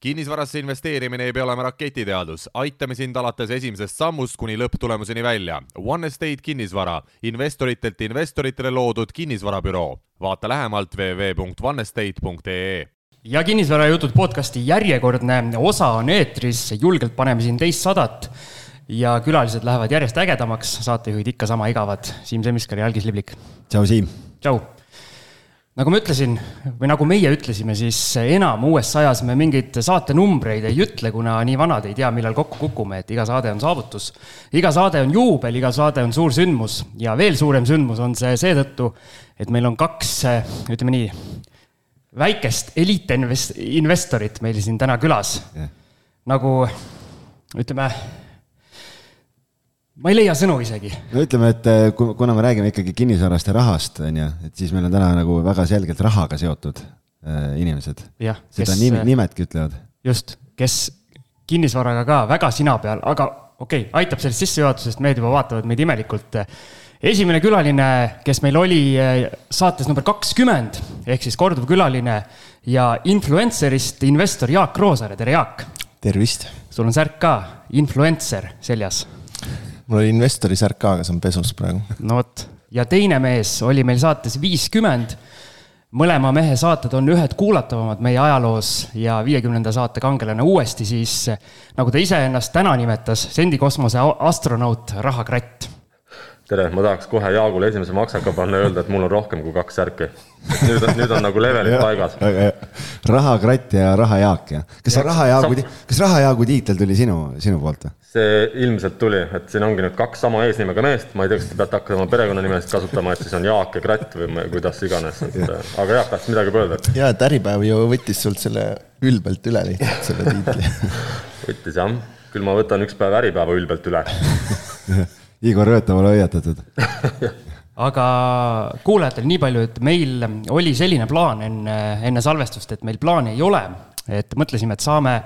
kinnisvarasse investeerimine ei pea olema raketiteadus, aitame sind alates esimesest sammust kuni lõpptulemuseni välja. One Estate kinnisvara, investoritelt investoritele loodud kinnisvarabüroo. vaata lähemalt www.onestate.ee ja kinnisvarajutud podcasti järjekordne osa on eetris, julgelt paneme siin teist sadat ja külalised lähevad järjest ägedamaks, saatejuhid ikka sama igavad, Siim Semiskar ja Algis Liblik. tšau, Siim. tšau nagu ma ütlesin või nagu meie ütlesime, siis enam uues sajas me mingeid saatenumbreid ei ütle, kuna nii vanad ei tea, millal kokku kukume, et iga saade on saavutus. iga saade on juubel, iga saade on suur sündmus ja veel suurem sündmus on see seetõttu, et meil on kaks, ütleme nii, väikest eliitinvestorit meil siin täna külas yeah.. nagu ütleme ma ei leia sõnu isegi. no ütleme, et eh, kuna me räägime ikkagi kinnisvarast ja rahast, on ju, et siis meil on täna nagu väga selgelt rahaga seotud äh, inimesed. seda kes, nimi, nimedki ütlevad. just, kes kinnisvaraga ka väga sina peal, aga okei okay,, aitab sellest sissejuhatusest, mehed juba vaatavad meid imelikult. esimene külaline, kes meil oli eh, saates number kakskümmend ehk siis korduv külaline ja influencer'ist investor Jaak Roosaare, tere Jaak. tervist. sul on särk ka, influencer seljas mul oli investori särk ka, aga see on pesus praegu. no vot, ja teine mees oli meil saates viiskümmend. mõlema mehe saated on ühed kuulatavamad meie ajaloos ja viiekümnenda saate kangelane uuesti siis, nagu ta iseennast täna nimetas, sendikosmose astronaut Raha Kratt tere, ma tahaks kohe Jaagule esimese maksaka panna ja öelda, et mul on rohkem kui kaks särki. nüüd on, nüüd on nagu levelid paigas. rahakratt ja Rahajaak ja, kas see Rahajaagu, kas Rahajaagu tiitel tuli sinu, sinu poolt või? see ilmselt tuli, et siin ongi nüüd kaks sama eesnimega meest, ma ei tea, kas te peate hakkama perekonnanimesid kasutama, et siis on Jaak ja Kratt või kuidas iganes, et aga Jaak tahtsid midagi öelda? ja, et Äripäev ju võttis sult selle ülbelt üle lihtsalt, selle tiitli võttis jah, küll ma võtan üks päev Äripäeva ülbelt üle Igor Röötav ole hoiatatud aga kuulajatel nii palju, et meil oli selline plaan enne, enne salvestust, et meil plaani ei ole. et mõtlesime, et saame,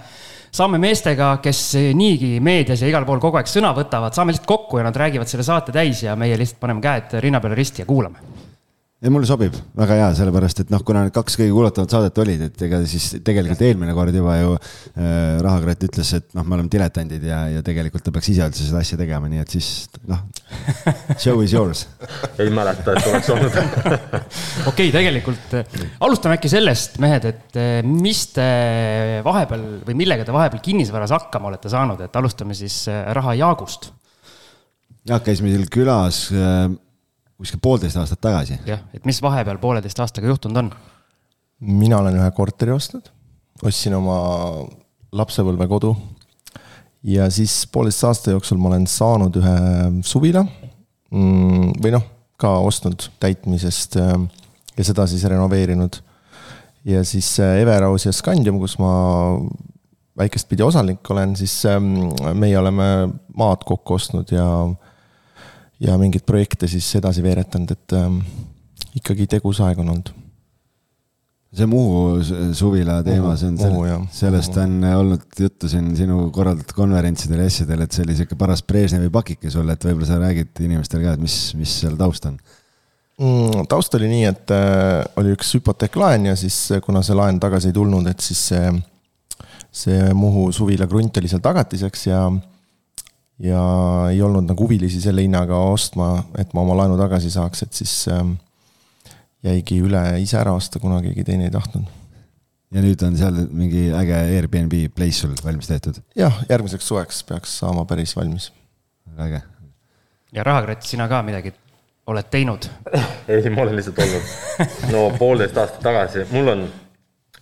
saame meestega, kes niigi meedias ja igal pool kogu aeg sõna võtavad, saame lihtsalt kokku ja nad räägivad selle saate täis ja meie lihtsalt paneme käed rinna peale risti ja kuulame ei, mulle sobib, väga hea, sellepärast et noh, kuna need kaks kõige kuulatavat saadet olid, et ega siis tegelikult eelmine kord juba ju äh, Rahakratt ütles, et noh, me oleme diletandid ja, ja tegelikult ta peaks ise üldse seda asja tegema, nii et siis noh, show is yours ei mäleta, et oleks olnud okei okay,, tegelikult äh, alustame äkki sellest, mehed, et äh, mis te vahepeal või millega te vahepeal kinnisvaras hakkama olete saanud, et alustame siis äh, Raha Jaagust. jah, käisime seal külas äh, kuskil poolteist aastat tagasi. jah, et mis vahepeal pooleteist aastaga juhtunud on? mina olen ühe korteri ostnud, ostsin oma lapsepõlvekodu ja siis pooleteist aasta jooksul ma olen saanud ühe suvila mm, või noh, ka ostnud täitmisest äh, ja seda siis renoveerinud. ja siis äh, Everaus ja Scandium, kus ma väikest pidi osanik olen, siis ähm, meie oleme maad kokku ostnud ja ja mingeid projekte siis edasi veeretanud, et ähm, ikkagi tegus aeg on olnud. see Muhu suvila teema, see on selle, sellest on olnud juttu siin sinu korraldatud konverentsidel ja asjadel, et see oli sihuke paras Brežnevi pakike sulle, et võib-olla sa räägid inimestele ka, et mis, mis seal taust on mm,? taust oli nii, et äh, oli üks hüpoteeklaen ja siis kuna see laen tagasi ei tulnud, et siis see, see Muhu suvila krunt oli seal tagatiseks ja ja ei olnud nagu huvilisi selle hinnaga ostma, et ma oma laenu tagasi saaks, et siis ähm, jäigi üle ise ära osta, kuna keegi teine ei tahtnud. ja nüüd on seal mingi äge Airbnb place sul valmis tehtud? jah, järgmiseks suveks peaks saama päris valmis. äge. ja Rahakratt, sina ka midagi oled teinud? ei, ma olen lihtsalt olnud, no poolteist aastat tagasi, mul on,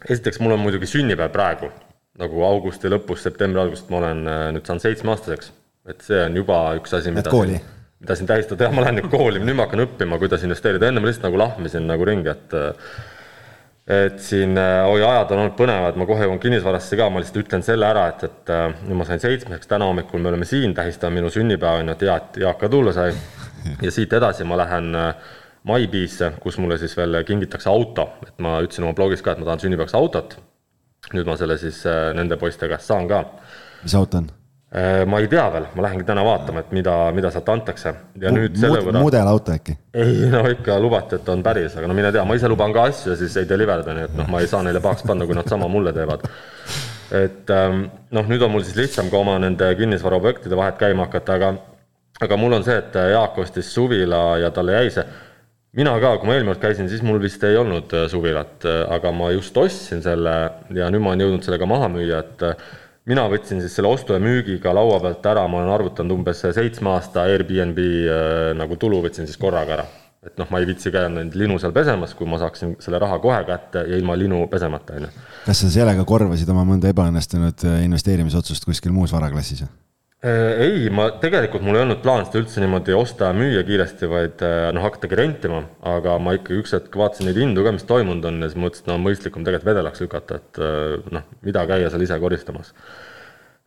esiteks mul on muidugi sünnipäev praegu, nagu augusti lõpus, septembri algusest ma olen äh, nüüd saanud seitsmeaastaseks et see on juba üks asi, mida siin, mida siin tähistada, jah, ma lähen nüüd kooli, nüüd ma hakkan õppima, kuidas investeerida, enne ma lihtsalt nagu lahmisin nagu ringi, et et siin, oi, ajad on olnud põnevad, ma kohe jõuan kinnisvarasse ka, ma lihtsalt ütlen selle ära, et, et nüüd ma sain seitsmeseks, täna hommikul me oleme siin, tähistame minu sünnipäeva, on ju, et hea, et Jaak ka tulla sai. ja siit edasi ma lähen Maibiisse, kus mulle siis veel kingitakse auto, et ma ütlesin oma blogis ka, et ma tahan sünnipäevaks autot. nüüd ma selle siis nende poiste käest saan ka. mis auto on? Äh, ma ei tea veel, ma lähengi täna vaatama, et mida, mida sealt antakse. ja nüüd selle võrra. mudelauto äkki? ei, no ikka lubati, et on päris, aga no mine tea, ma ise luban ka asju ja siis ei deliverda, nii et noh, ma ei saa neile pahaks panna, kui nad sama mulle teevad. et ähm, noh, nüüd on mul siis lihtsam ka oma nende kinnisvaraobjektide vahet käima hakata, aga aga mul on see, et Jaak ostis suvila ja talle jäi see mina ka, kui ma eelmine kord käisin, siis mul vist ei olnud suvilat, aga ma just ostsin selle ja nüüd ma olen jõudnud selle ka maha müüa, et mina võtsin siis selle ostu ja müügiga laua pealt ära, ma olen arvutanud umbes seitsme aasta Airbnb nagu tulu võtsin siis korraga ära. et noh, ma ei viitsi käia neid linu seal pesemas, kui ma saaksin selle raha kohe kätte ja ilma linu pesemata, on ju. kas sa sellega korvasid oma mõnda ebaõnnestunud investeerimisotsust kuskil muus varaklassis? Äh, ei, ma tegelikult mul ei olnud plaan seda üldse niimoodi osta ja müüa kiiresti, vaid äh, noh, hakatagi rentima, aga ma ikkagi üks hetk vaatasin neid hindu ka, mis toimunud on ja siis mõtlesin, et no mõistlikum tegelikult vedelaks lükata, et äh, noh, mida käia seal ise koristamas.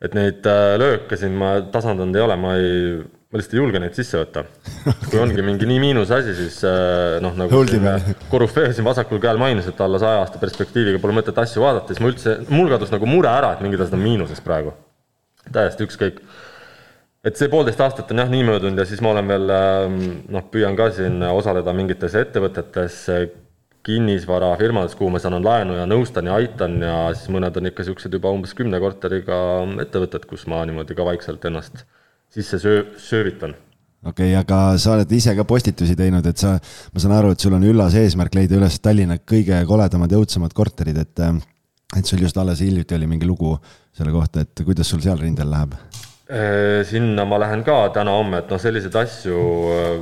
et neid lööke siin ma tasandanud ei ole, ma ei, ma lihtsalt ei julge neid sisse võtta. kui ongi mingi nii miinus asi, siis noh, nagu Korufee siin vasakul käel mainis, et alla saja aasta perspektiiviga pole mõtet asju vaadata, siis ma üldse, mul kadus nagu mure ära, et mingid asjad on miinuses praegu täiesti ükskõik. et see poolteist aastat on jah nii möödunud ja siis ma olen veel ähm, noh, püüan ka siin osaleda mingites ettevõtetes, kinnisvarafirmades, kuhu ma saan laenu ja nõustan ja aitan ja siis mõned on ikka niisugused juba umbes kümne korteriga ettevõtted, kus ma niimoodi ka vaikselt ennast sisse söö-, söövitan okei okay,, aga sa oled ise ka postitusi teinud, et sa, ma saan aru, et sul on üllas eesmärk leida üles Tallinna kõige koledamad ja õudsemad korterid, et et sul just alles hiljuti oli mingi lugu selle kohta, et kuidas sul seal rindel läheb? Äh, sinna ma lähen ka täna-homme, et noh, selliseid asju äh,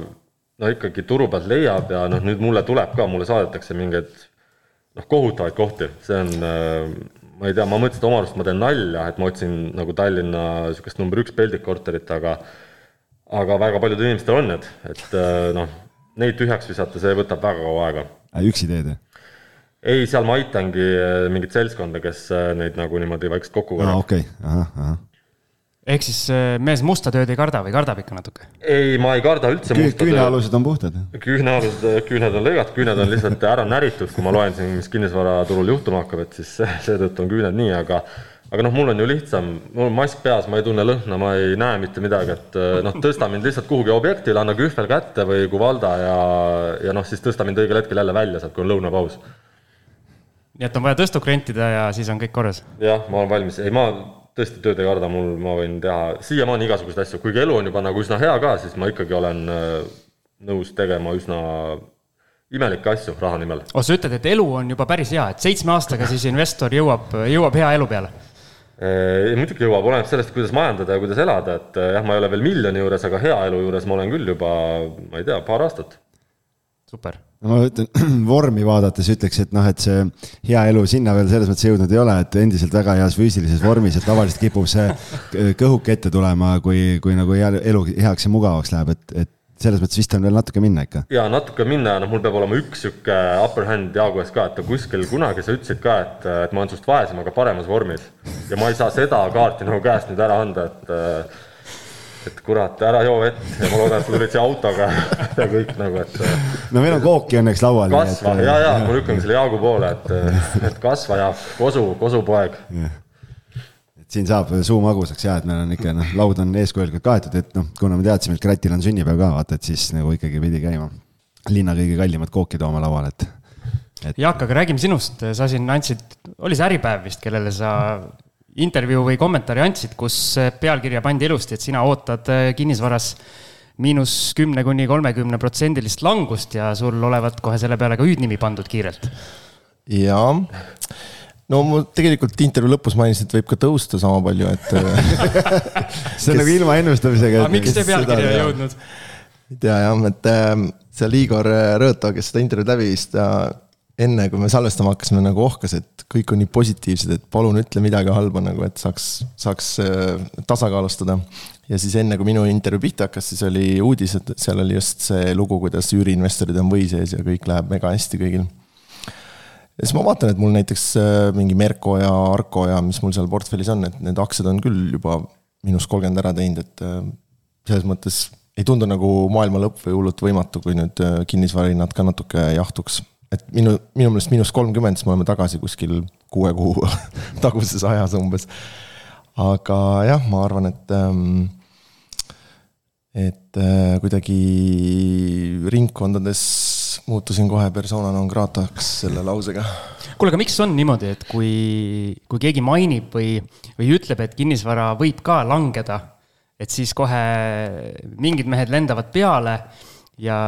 no ikkagi turu pealt leiab ja noh, nüüd mulle tuleb ka, mulle saadetakse mingeid noh, kohutavaid kohti, see on äh, ma ei tea, ma mõtlesin, et oma arust ma teen nalja, et ma otsin nagu Tallinna niisugust number üks peldikkorterit, aga aga väga paljudel inimestel on need, et noh, neid tühjaks visata, see võtab väga kaua aega. üksi teed, jah? Ei, seal ma aitangi äh, mingit seltskonda, kes äh, neid nagu niimoodi vaikselt kokku korjab. okei, ahah, ahah ehk siis äh, mees musta tööd ei karda või kardab ikka natuke? ei, ma ei karda üldse Küü, musta küünealused on puhtad. küünealused, küüned on lõigatud, küüned on lihtsalt ära näritud, kui ma loen siin, mis kinnisvaraturul juhtuma hakkab, et siis seetõttu on küüned nii, aga aga noh, mul on ju lihtsam, mul on mask peas, ma ei tunne lõhna, ma ei näe mitte midagi, et noh, tõsta mind lihtsalt kuhugi objektile, anna kühvel kätte või Kuvalda ja, ja noh, siis tõsta mind õigel hetkel jälle välja sealt, kui on lõunapaus nii et on vaja tõstuk rentida ja siis on kõik korras? jah, ma olen valmis, ei ma tõesti tööd ei karda, mul, ma võin teha siiamaani igasuguseid asju, kuigi elu on juba nagu üsna hea ka, siis ma ikkagi olen äh, nõus tegema üsna imelikke asju raha nimel. oh, sa ütled, et elu on juba päris hea, et seitsme aastaga siis investor jõuab, jõuab hea elu peale? Äh, muidugi jõuab, oleneb sellest, kuidas majandada ja kuidas elada, et äh, jah, ma ei ole veel miljoni juures, aga hea elu juures ma olen küll juba, ma ei tea, paar aastat. Super no ma ütlen, vormi vaadates ütleks, et noh, et see hea elu sinna veel selles mõttes jõudnud ei ole, et endiselt väga heas füüsilises vormis, et tavaliselt kipub see kõhuke ette tulema, kui, kui nagu hea elu heaks ja mugavaks läheb, et, et selles mõttes vist on veel natuke minna ikka. ja natuke minna ja noh, mul peab olema üks sihuke upper hand Jaagu ees ka, et kuskil kunagi sa ütlesid ka, et, et ma olen sinust vaesem, aga paremas vormis. ja ma ei saa seda kaarti nagu käest nüüd ära anda, et et kurat, ära joo vett ja ma loodan, et sa tulid siia autoga ja kõik nagu, et. no meil on kooki õnneks laual. kasva et... ja, ja ma lükkan selle Jaagu poole, et, et kasva Jaak, kosu, kosupoeg et siin saab suu magusaks ja et meil on ikka noh, laud on eeskujulikult kaetud, et noh, kuna me teadsime, et Kratil on sünnipäev ka, vaata, et siis nagu ikkagi pidi käima linna kõige kallimat kooki tooma lauale, et, et.... Jaak, aga räägime sinust, sa siin andsid, oli see Äripäev vist, kellele sa intervjuu või kommentaari andsid, kus pealkirja pandi ilusti, et sina ootad äh, kinnisvaras miinus kümne kuni kolmekümne protsendilist langust ja sul olevat kohe selle peale ka hüüdnimi pandud kiirelt. jaa, no ma tegelikult intervjuu lõpus mainisin, et võib ka tõusta sama palju, et see on nagu ilma ennustamisega. aga miks see pealkiri ei jõudnud? ei tea jah, et äh, seal Igor Rõõto, kes seda intervjuud läbi viis, ta enne, kui me salvestama hakkasime, nagu ohkas, et kõik on nii positiivsed, et palun ütle midagi halba nagu, et saaks, saaks äh, tasakaalustada. ja siis enne, kui minu intervjuu pihta hakkas, siis oli uudis, et seal oli just see lugu, kuidas üüriinvestorid on või sees ja kõik läheb mega hästi kõigil. ja siis ma vaatan, et mul näiteks äh, mingi Merko ja Arko ja mis mul seal portfellis on, et need aktsiad on küll juba miinus kolmkümmend ära teinud, et äh, selles mõttes ei tundu nagu maailma lõpp või hullult võimatu, kui nüüd kinnisvarahinnad ka natuke jahtuks et minu, minu meelest miinus kolmkümmend, siis me oleme tagasi kuskil kuue kuu taguses ajas umbes. aga jah, ma arvan, et ähm, et äh, kuidagi ringkondades muutusin kohe persona non grata'ks selle lausega. kuule, aga miks on niimoodi, et kui, kui keegi mainib või, või ütleb, et kinnisvara võib ka langeda, et siis kohe mingid mehed lendavad peale ja,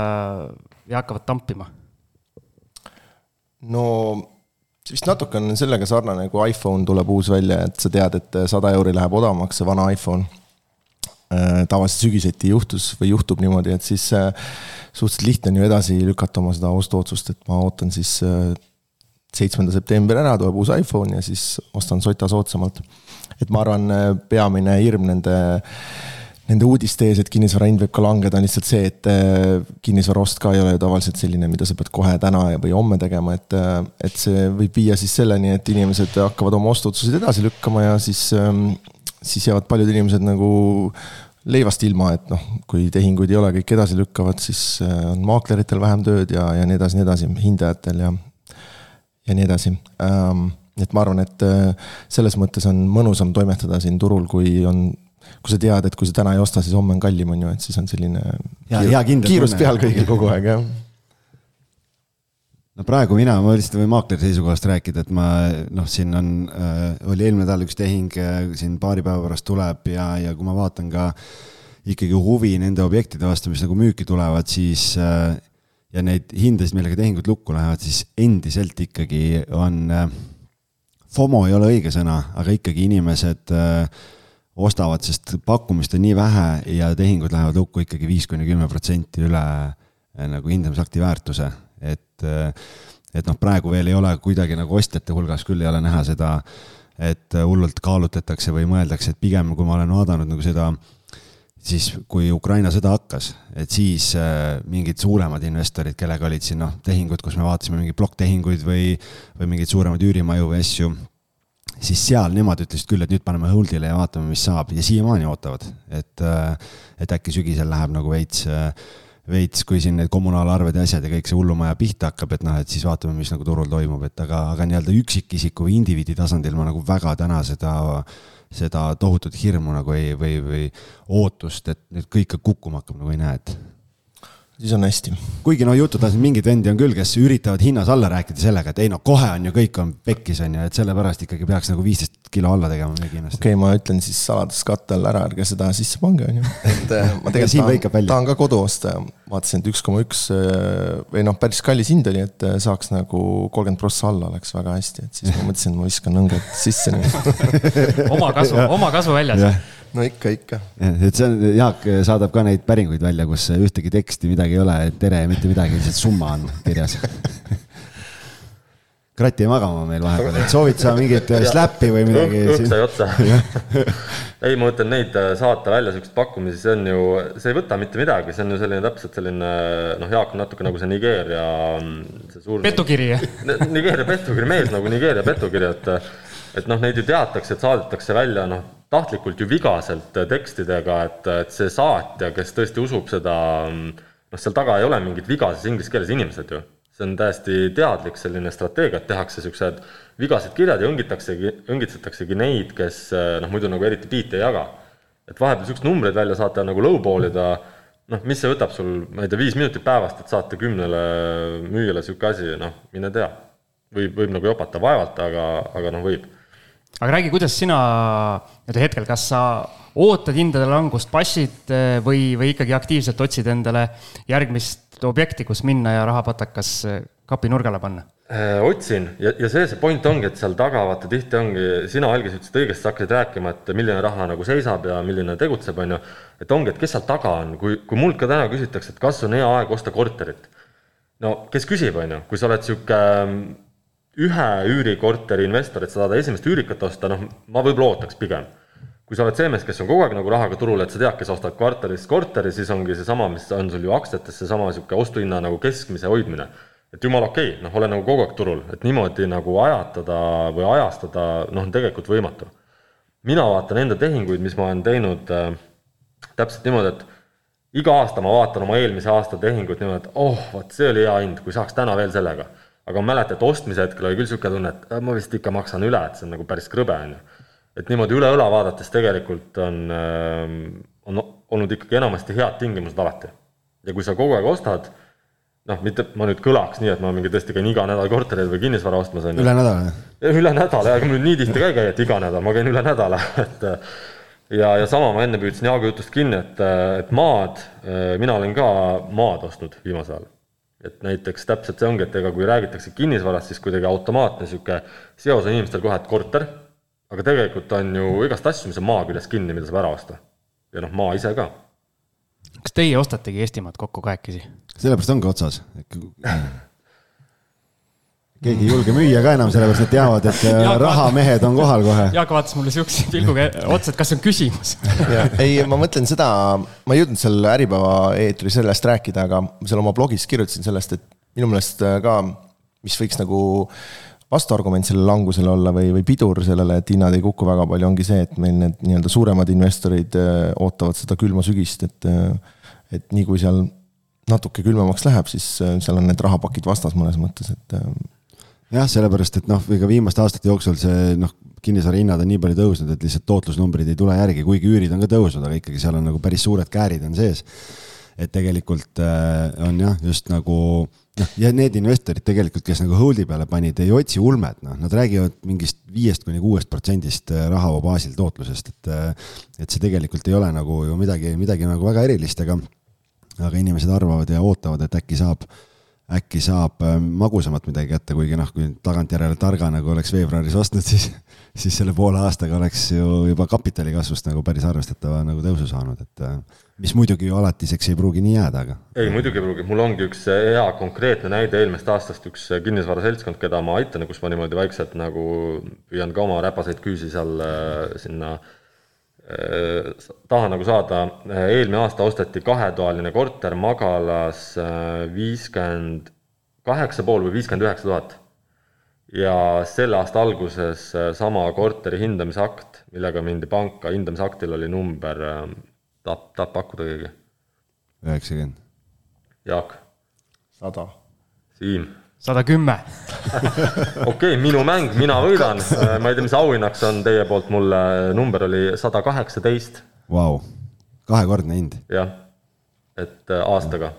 ja hakkavad tampima? No see vist natuke on sellega sarnane, kui iPhone tuleb uus välja, et sa tead, et sada euri läheb odavamaks, see vana iPhone Äh, tavaliselt sügiseti juhtus või juhtub niimoodi, et siis äh, suhteliselt lihtne on ju edasi lükata oma seda ostuotsust, et ma ootan siis äh, seitsmenda septembri ära, tuleb uus iPhone ja siis ostan sota soodsamalt. et ma arvan, peamine hirm nende, nende uudiste ees, et kinnisvara hind võib ka langeda, on lihtsalt see, et kinnisvara ost ka ei ole ju tavaliselt selline, mida sa pead kohe täna või homme tegema, et, et see võib viia siis selleni, et inimesed hakkavad oma ostuotsuseid edasi lükkama ja siis ähm, siis jäävad paljud inimesed nagu leivast ilma, et noh, kui tehinguid ei ole, kõik edasi lükkavad, siis äh, on maakleritel vähem tööd ja, ja nii edasi, nii edasi, hindajatel ja, ja nii edasi ähm,. et ma arvan, et äh, selles mõttes on mõnusam toimetada siin turul, kui on, kui sa tead, et kui sa täna ei osta, siis homme on kallim, on ju, et siis on selline ja, kiir, kiirus peal kõigil kogu aeg, jah. No praegu mina, ma lihtsalt võin maakleri seisukohast rääkida, et ma noh, siin on äh,, oli eelmine nädal üks tehing äh, siin paari päeva pärast tuleb ja, ja kui ma vaatan ka ikkagi huvi nende objektide vastu, mis nagu müüki tulevad, siis äh, ja neid hindasid, millega tehingud lukku lähevad, siis endiselt ikkagi on äh,, FOMO ei ole õige sõna, aga ikkagi inimesed äh, ostavad, sest pakkumist on nii vähe ja tehingud lähevad lukku ikkagi viis kuni kümme protsenti üle äh, nagu hindamisakti väärtuse. Et, et noh, praegu veel ei ole kuidagi nagu ostjate hulgas küll ei ole näha seda, et hullult kaalutletakse või mõeldakse, et pigem kui ma olen vaadanud nagu seda, siis kui Ukraina sõda hakkas, et siis äh, mingid suuremad investorid, kellega olid siin noh, tehingud, kus me vaatasime mingeid plokktehinguid või, või mingeid suuremaid üürimaju või asju, siis seal nemad ütlesid küll, et nüüd paneme hold'ile ja vaatame, mis saab. Ja siiamaani ootavad, et, äh, et äkki sügisel läheb nagu veits äh, veits, kui siin need kommunaalarved ja asjad ja kõik see hullumaja pihta hakkab, et noh, et siis vaatame, mis nagu turul toimub, et aga, aga nii-öelda üksikisiku või indiviidi tasandil ma nagu väga täna seda, seda tohutut hirmu nagu ei, või, või ootust, et nüüd kõik kukkuma hakkab, nagu ei näe, et siis on hästi. kuigi no jutud, mingeid vendi on küll, kes üritavad hinnas alla rääkida sellega, et ei no kohe on ju, kõik on pekkis, on ju, et sellepärast ikkagi peaks nagu viisteist kilo alla tegema müügihinnast. okei okay,, ma ütlen siis saladuskatte all ära, ärge seda sisse pange, on ju. et äh, ma tegelikult tahan, tahan ka kodu osta ja vaatasin, et üks koma üks äh, või noh, päris kallis hind oli, et äh, saaks nagu kolmkümmend prossa alla oleks väga hästi, et siis ma mõtlesin, et ma viskan õnged sisse oma kasu, oma kasu väljas no ikka, ikka. et see on, Jaak saadab ka neid päringuid välja, kus ühtegi teksti, midagi ei ole, tere, mitte midagi, lihtsalt summa on kirjas. Krat jäi magama meil vahepeal, et soovid sa mingit slappi või midagi? õhk sai otsa. Ei, ma mõtlen neid äh, saata välja, siukseid pakkumisi, see on ju, see ei võta mitte midagi, see on ju selline täpselt selline noh, Jaak on natuke nagu see Nigeeria mm, see suur petukiri Nigeeria petukiri, mees nagu Nigeeria petukiri, et et noh, neid ju teatakse, et saadetakse välja noh, tahtlikult ju vigaselt tekstidega, et, et see saatja, kes tõesti usub seda, noh, seal taga ei ole mingit vigases inglise keeles inimesed ju. see on täiesti teadlik selline strateegia, et tehakse niisugused vigased kirjad ja õngitaksegi, õngitsetaksegi neid, kes noh, muidu nagu eriti biite ei jaga. et vahepeal niisuguseid numbreid välja saata nagu low-ball ida, noh, mis see võtab sul, ma ei tea, viis minutit päevast, et saata kümnele müüjale niisugune asi, noh, mine tea. võib, võib nagu jopata vaevalt, aga, aga noh, võib aga räägi, kuidas sina nii-öelda hetkel, kas sa ootad hindade langust, passid eh, või, või ikkagi aktiivselt otsid endale järgmist objekti, kus minna ja rahapatakas eh, kapinurgale panna? Äh, otsin ja, ja see, see point ongi, et seal taga vaata tihti ongi, sina, Algis, ütlesid õigesti, sa hakkasid rääkima, et milline raha nagu seisab ja milline tegutseb, on ju. et ongi, et kes seal taga on, kui, kui mult ka täna küsitakse, et kas on hea aeg osta korterit. no kes küsib, on ju, kui sa oled sihuke ühe üürikorteri investor, et sa saad esimest üürikat osta, noh, ma võib-olla ootaks pigem. kui sa oled see mees, kes on kogu aeg nagu rahaga turul, et sa tead, kes ostad kvartalist korteri, siis ongi seesama, mis on sul ju aktsiates, seesama niisugune ostuhinna nagu keskmise hoidmine. et jumala okei okay,, noh, ole nagu kogu aeg turul, et niimoodi nagu ajatada või ajastada, noh, on tegelikult võimatu. mina vaatan enda tehinguid, mis ma olen teinud äh, täpselt niimoodi, et iga aasta ma vaatan oma eelmise aasta tehingut niimoodi, et oh, vot see oli hea hind, kui saaks täna veel sellega aga ma mäletan, et ostmise hetkel oli küll niisugune tunne, et äh, ma vist ikka maksan üle, et see on nagu päris krõbe, on ju. et niimoodi üle õla vaadates tegelikult on, ähm, on olnud ikkagi enamasti head tingimused alati. ja kui sa kogu aeg ostad, noh, mitte ma nüüd kõlaks nii, et ma mingi tõesti käin iga nädal kortereid või kinnisvara ostmas, on ju. üle nädala? üle nädala, ega mul nii tihti ka ei käi, et iga nädal, ma käin üle nädala, et ja, ja sama ma enne püüdsin Jaagu jutust kinni, et, et maad, mina olen ka maad ostnud viimasel ajal. Et näiteks täpselt see ongi, et ega kui räägitakse kinnisvarast, siis kuidagi automaatne niisugune seos on inimestel kohe, et korter, aga tegelikult on ju igast asju, mis on maa küljes kinni, mida saab ära osta. ja noh, maa ise ka. kas teie ostategi Eestimaad kokku kahekesi? sellepärast ongi otsas keegi ei julge müüa ka enam, sellepärast et teavad, et äh, rahamehed on kohal kohe. Jaak vaatas mulle siukse pilguga otsa, et kas see on küsimus ei, ma mõtlen seda, ma ei jõudnud seal Äripäeva eetris sellest rääkida, aga seal oma blogis kirjutasin sellest, et minu meelest äh, ka, mis võiks nagu vastuargument sellele langusele olla või, või pidur sellele, et hinnad ei kuku väga palju, ongi see, et meil need nii-öelda suuremad investorid äh, ootavad seda külma sügist, et et nii kui seal natuke külmemaks läheb, siis seal on need rahapakid vastas mõnes mõttes, et jah, sellepärast et noh, ega viimaste aastate jooksul see noh, kinnisvara hinnad on nii palju tõusnud, et lihtsalt tootlusnumbrid ei tule järgi, kuigi üürid on ka tõusnud, aga ikkagi seal on nagu päris suured käärid on sees. et tegelikult äh, on jah, just nagu noh, ja need investorid tegelikult, kes nagu hold'i peale panid, ei otsi ulmet, noh, nad räägivad mingist viiest kuni kuuest protsendist äh, rahava baasil tootlusest, et äh, et see tegelikult ei ole nagu ju midagi, midagi nagu väga erilist, aga aga inimesed arvavad ja ootavad, et äkki saab äh, äkki saab äh, magusamat midagi kätte, kuigi noh, kui tagantjärele targa nagu oleks veebruaris ostnud, siis, siis selle poole aastaga oleks ju juba kapitali kasvust nagu päris arvestatava nagu tõusu saanud, et äh, mis muidugi ju alatiseks ei pruugi nii jääda, aga. ei, muidugi ei pruugi, mul ongi üks hea konkreetne näide eelmisest aastast, üks kinnisvaraseltskond, keda ma aitan kus ma niimoodi vaikselt nagu püüan ka oma räpaseid küüsi seal äh, sinna äh, Äh, tahan nagu saada, äh, eelmine aasta osteti kahetoaline korter magalas äh, viiskümmend kaheksa pool või viiskümmend üheksa tuhat. ja selle aasta alguses sama korteri hindamisakt, millega mindi panka, hindamisaktil oli number, tahab, tahab pakkuda keegi? üheksakümmend. Jaak? sada. Siim sada kümme. okei, minu mäng, mina võidan, ma ei tea, mis auhinnaks on teie poolt mulle, number oli sada kaheksateist. Vau, kahekordne hind. jah, et äh, aastaga,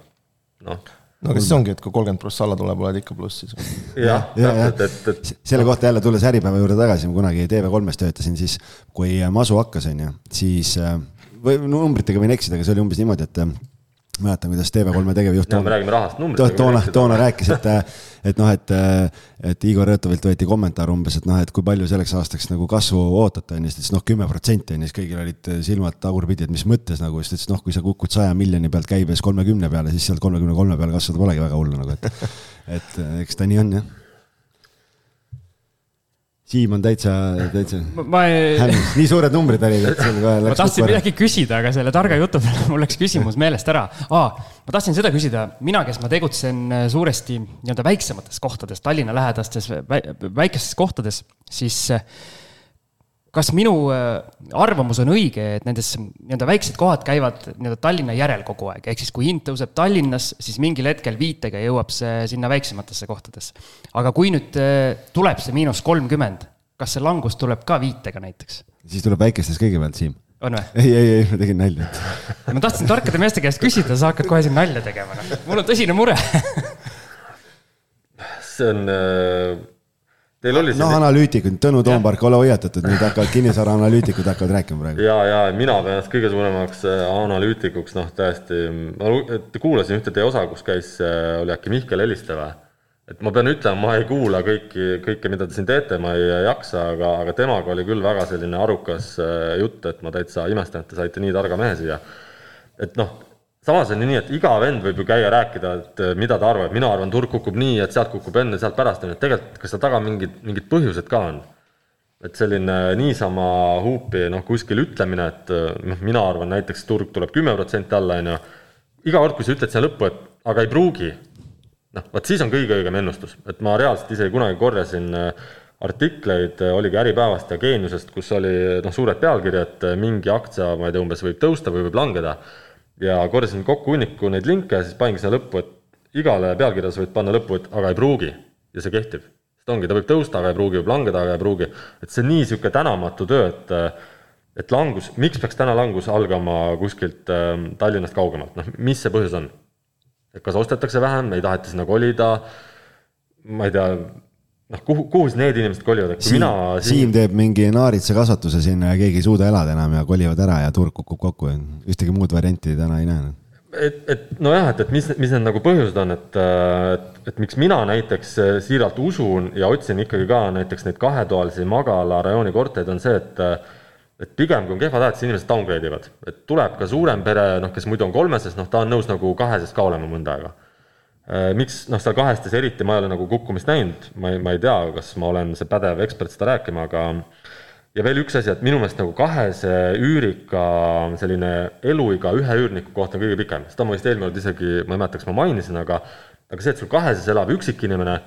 noh no aga siis ongi, et kui kolmkümmend prossa alla tuleb, oled ikka plussis. jah, täpselt, et, et. selle kohta jälle tulles Äripäeva juurde tagasi, ma kunagi TV3-s töötasin, siis kui masu hakkas, on ju, siis äh, või numbritega võin eksida, aga see oli umbes niimoodi, et mäletan, kuidas TV3 tegevjuht. me räägime rahast, numbritest. toona, toona rääkis, et, et noh, et, et Igor Rõõtovilt võeti kommentaar umbes, et noh, et kui palju selleks aastaks nagu kasvu ootate, on ju, siis ta ütles noh, kümme protsenti on ju, siis kõigil olid silmad tagurpidi, et mis mõttes nagu, siis ta ütles noh, kui sa kukud saja miljoni pealt käibes kolmekümne peale, siis sealt kolmekümne kolme peale kasvada polegi väga hullu nagu, et, et eks ta nii on jah Siim on täitsa, täitsa ma ei... hämmis, nii suured numbrid olid, et sul kohe läks. ma tahtsin midagi küsida, aga selle targa jutu peale mul läks küsimus meelest ära ah,. ma tahtsin seda küsida, mina, kes ma tegutsen äh, suuresti nii-öelda väiksemates kohtades, Tallinna lähedastes väikestes kohtades, siis äh, kas minu äh, arvamus on õige, et nendes nii-öelda väiksed kohad käivad nii-öelda Tallinna järel kogu aeg, ehk siis kui hind tõuseb Tallinnas, siis mingil hetkel viitega jõuab see sinna väiksematesse kohtadesse. aga kui nüüd äh, tuleb see miinus kolmkümmend, kas see langus tuleb ka viitega näiteks? siis tuleb väikestes kõigepealt, Siim. on või? ei, ei, ei, ma tegin nalja ma tahtsin tarkade meeste käest küsida, sa hakkad kohe siin nalja tegema, noh. mul on tõsine mure see on äh Teil oli no analüütikud, Tõnu Toompark, ole hoiatatud, nüüd hakkavad kinnisvara analüütikud hakkavad rääkima praegu. ja, ja mina pean ennast kõige suuremaks äh, analüütikuks, noh tõesti, ma kuulasin ühte teie osa, kus käis, äh, oli äkki Mihkel Heliste või? et ma pean ütlema, ma ei kuula kõiki, kõike, mida te siin teete, ma ei jaksa, aga, aga temaga oli küll väga selline arukas äh, jutt, et ma täitsa imestan, et te saite nii targa mehe siia. et noh samas on ju nii, et iga vend võib ju käia rääkida, et eh, mida ta arvab, mina arvan, turg kukub nii, et sealt kukub enne, sealt pärast, on ju, et tegelikult kas seal taga mingid, mingid põhjused ka on? et selline niisama huupi noh, kuskil ütlemine, et eh, noh, mina arvan näiteks turg tuleb kümme protsenti alla, on ju, iga kord, kui sa ütled sinna lõppu, et aga ei pruugi, noh, vot siis on kõige õigem ennustus, et ma reaalselt isegi kunagi korjasin eh, artikleid, oligi Äripäevast ja Geeniusest, kus oli noh, suured pealkirjad, mingi aktsia, ma ei tea, umbes võib tõusta või võib langeda ja korjasin kokku hunniku neid linke siis paningi sinna lõppu, et igale pealkirjas võid panna lõppu, et aga ei pruugi ja see kehtib. sest ongi, ta võib tõusta, aga ei pruugi, võib langeda, aga ei pruugi. et see on nii niisugune tänamatu töö, et et langus, miks peaks täna langus algama kuskilt äh, Tallinnast kaugemalt, noh, mis see põhjus on? et kas ostetakse vähem, ei taheta sinna kolida, ma ei tea, noh, kuhu, kuhu siis need inimesed kolivad, et kui Siim, mina Siim teeb mingi naaritsakasvatuse sinna ja keegi ei suuda elada enam ja kolivad ära ja turg kukub kokku. ühtegi muud varianti täna ei näe et, et nojah, et, et mis, mis need nagu põhjused on, et, et, et miks mina näiteks siiralt usun ja otsin ikkagi ka näiteks neid kahetoalisi magala rajooni korterid, on see, et et pigem kui on kehvad ajad, siis inimesed downgrade ivad, et tuleb ka suurem pere, noh, kes muidu on kolmeses, noh, ta on nõus nagu kaheses ka olema mõnda aega. Miks, noh, seal kahestes eriti ma ei ole nagu kukkumist näinud, ma ei, ma ei tea, kas ma olen see pädev ekspert seda rääkima, aga ja veel üks asi, et minu meelest nagu kahese üürika selline eluiga ühe üürniku kohta on kõige pikem, seda ma vist eelmine kord isegi, ma ei mäleta, kas ma mainisin, aga aga see, et sul kaheses elab üksik inimene,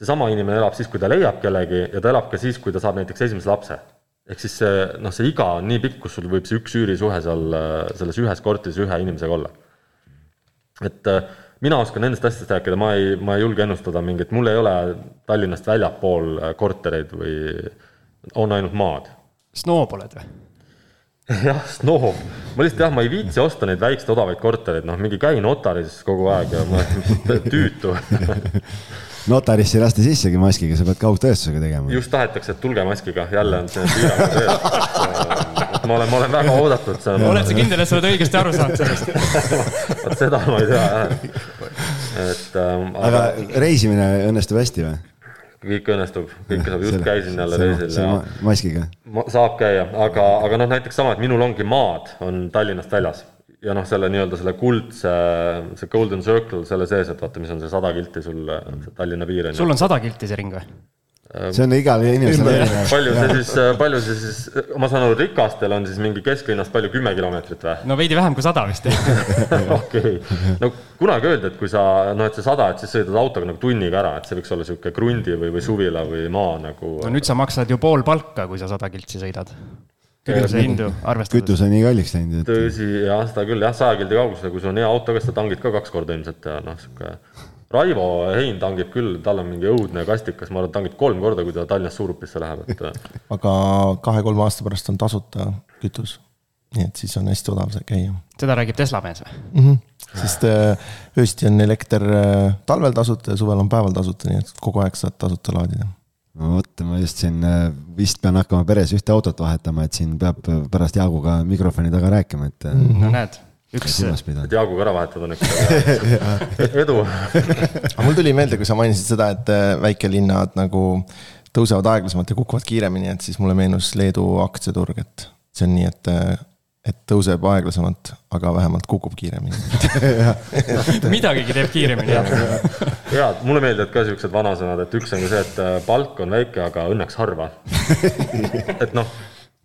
seesama inimene elab siis, kui ta leiab kellegi ja ta elab ka siis, kui ta saab näiteks esimese lapse. ehk siis see, noh, see iga on nii pikk, kus sul võib see üks üürisuhe seal selles ühes korteris ühe inimesega olla. et äh, mina oskan nendest asjadest rääkida, ma ei, ma ei julge ennustada mingit, mul ei ole Tallinnast väljapool kortereid või on ainult maad. snoob oled või? jah, snoob. ma lihtsalt jah, ma ei viitsi osta neid väikseid odavaid kortereid, noh, mingi käi notaris kogu aeg ja ma tüütu notarisse ei lasta sissegi maskiga, sa pead kaugtõestusega tegema. just tahetakse, et tulge maskiga, jälle on see piirang sees. Ma olen, ma olen väga oodatud. oled sa kindel, et sa oled õigesti aru saanud sellest vot seda ma ei tea jah. et ähm,. aga reisimine õnnestub hästi või? kõik õnnestub, kõike saab, just käisin jälle reisil ja. maskiga? saab käia, aga, aga noh, näiteks sama, et minul ongi maad, on Tallinnast väljas ja noh, selle nii-öelda selle kuldse, see golden circle selle sees, et vaata, mis on see sada kilti sul, see Tallinna piir on. sul on sada kilti see ring või? See on igale inimesele erinev. palju see siis, palju see siis, ma saan aru, rikastel on siis mingi kesklinnast palju, kümme kilomeetrit või? no veidi vähem kui sada vist okei, no kunagi öeldi, et kui sa, noh, et see sada, et siis sõidad autoga nagu tunniga ära, et see võiks olla niisugune krundi või, või suvila või maa nagu. no nüüd sa maksad ju pool palka, kui sa sada kiltsi sõidad kütuse hindu arvestades. kütus on nii kalliks läinud, et. tõsi, jah, seda küll jah, saja kildi kaugusele, kui sul on hea auto, kas sa tangid ka kaks korda ilmselt ja noh, sihuke Raivo Hein tangib küll, tal on mingi õudne kastikas, ma arvan, tangib kolm korda, kui ta Tallinnast Suurupisse läheb, et. aga kahe-kolme aasta pärast on tasuta kütus. nii et siis on hästi odav see käia. seda räägib Tesla mees või mm? -hmm. sest öösiti on elekter talvel tasuta ja suvel on päeval tasuta, nii et kogu aeg saad tasuta laadida no vot, ma just siin vist pean hakkama peres ühte autot vahetama, et siin peab pärast Jaaguga mikrofoni taga rääkima, et. no näed üks. et Jaaguga ära vahetada on ikka edu aga mul tuli meelde, kui sa mainisid seda, et äh, väikelinnad nagu tõusevad aeglasemalt ja kukuvad kiiremini, et siis mulle meenus Leedu aktsiaturg, et see on nii, et äh, et tõuseb aeglasemalt, aga vähemalt kukub kiiremini midagigi teeb kiiremini. ja mulle meeldivad ka siuksed vanasõnad, et üks on ka see, et äh, palk on väike, aga õnneks harva. et noh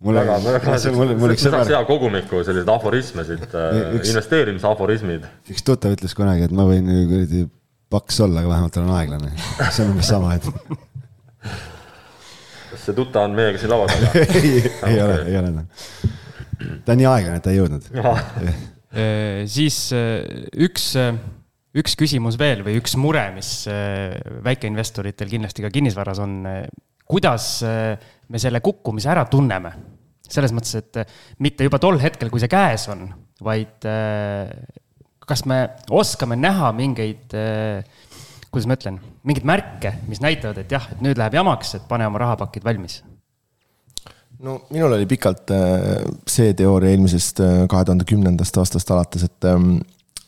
mul väga, väga, mul, mul üks sõber. hea kogumiku selliseid aforisme siit äh, investeerimisaforismid. üks tuttav ütles kunagi, et ma võin kuradi paks olla, aga vähemalt olen aeglane. see on umbes sama, et. kas see tuttav on meiega siin laua taga ei, ei ole, ei ole noh. ta on nii aeglane, et ta ei jõudnud siis üks, üks küsimus veel või üks mure, mis väikeinvestoritel kindlasti ka kinnisvaras on kuidas äh, me selle kukkumise ära tunneme. selles mõttes, et äh, mitte juba tol hetkel, kui see käes on, vaid äh, kas me oskame näha mingeid, kuidas ma ütlen, mingeid märke, mis näitavad, et jah, et nüüd läheb jamaks, et pane oma rahapakid valmis no minul oli pikalt see teooria eelmisest kahe tuhande kümnendast aastast alates, et ähm,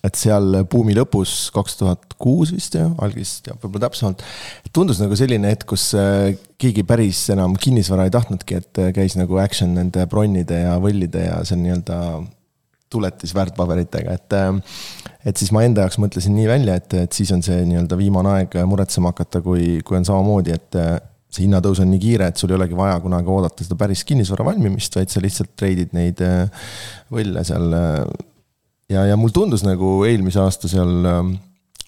et seal buumi lõpus, kaks tuhat kuus vist jah, algis teab võib-olla täpsemalt. tundus nagu selline hetk, kus äh, keegi päris enam kinnisvara ei tahtnudki, et äh, käis nagu action nende bronnide ja võllide ja seal nii-öelda tuletis väärtpaberitega, et. Äh, et siis ma enda jaoks mõtlesin nii välja, et, et siis on see nii-öelda viimane aeg muretsema hakata, kui, kui on samamoodi, et see hinnatõus on nii kiire, et sul ei olegi vaja kunagi oodata seda päris kinnisvara valmimist, vaid sa lihtsalt treidid neid võlle seal ja, ja mul tundus nagu eelmise aasta seal ähm,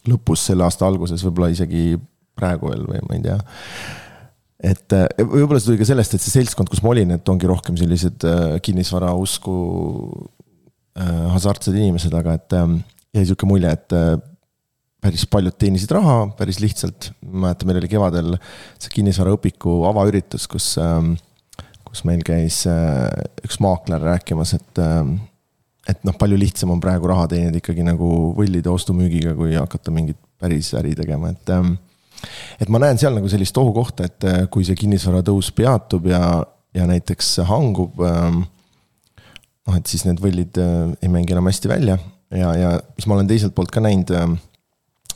lõpus, selle aasta alguses, võib-olla isegi praegu veel või ma ei tea. et äh, võib-olla see tuli ka sellest, et see seltskond, kus ma olin, et ongi rohkem sellised äh, kinnisvara usku äh, hasartsed inimesed, aga et ähm, jäi sihuke mulje, et päris paljud teenisid raha päris lihtsalt. ma mäletan, meil oli kevadel see kinnisvaraõpiku avaüritus, kus, ähm, kus meil käis üks maakler rääkimas, et et noh, palju lihtsam on praegu raha teenida ikkagi nagu võllide ostu-müügiga, kui hakata mingit päris äri tegema, et ähm, et ma näen seal nagu sellist ohukohta, et äh, kui see kinnisvara tõus peatub ja, ja näiteks hangub ähm,. noh, et siis need võllid äh, ei mängi enam hästi välja ja, ja mis ma olen teiselt poolt ka näinud äh,.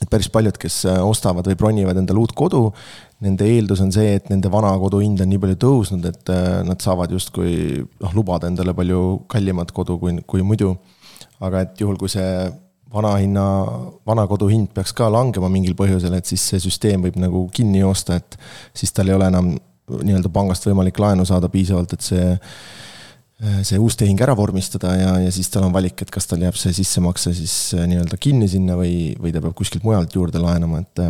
Et päris paljud, kes äh, ostavad või bronivad endale uut kodu, nende eeldus on see, et nende vana kodu hind on nii palju tõusnud, et äh, nad saavad justkui noh, lubada endale palju kallimat kodu kui, kui muidu. aga et juhul, kui see vana hinna, vana kodu hind peaks ka langema mingil põhjusel, et siis see süsteem võib nagu kinni joosta, et siis tal ei ole enam nii-öelda pangast võimalik laenu saada piisavalt, et see see uus tehing ära vormistada ja, ja siis tal on valik, et kas tal jääb see sissemakse siis nii-öelda kinni sinna või, või ta peab kuskilt mujalt juurde laenama, et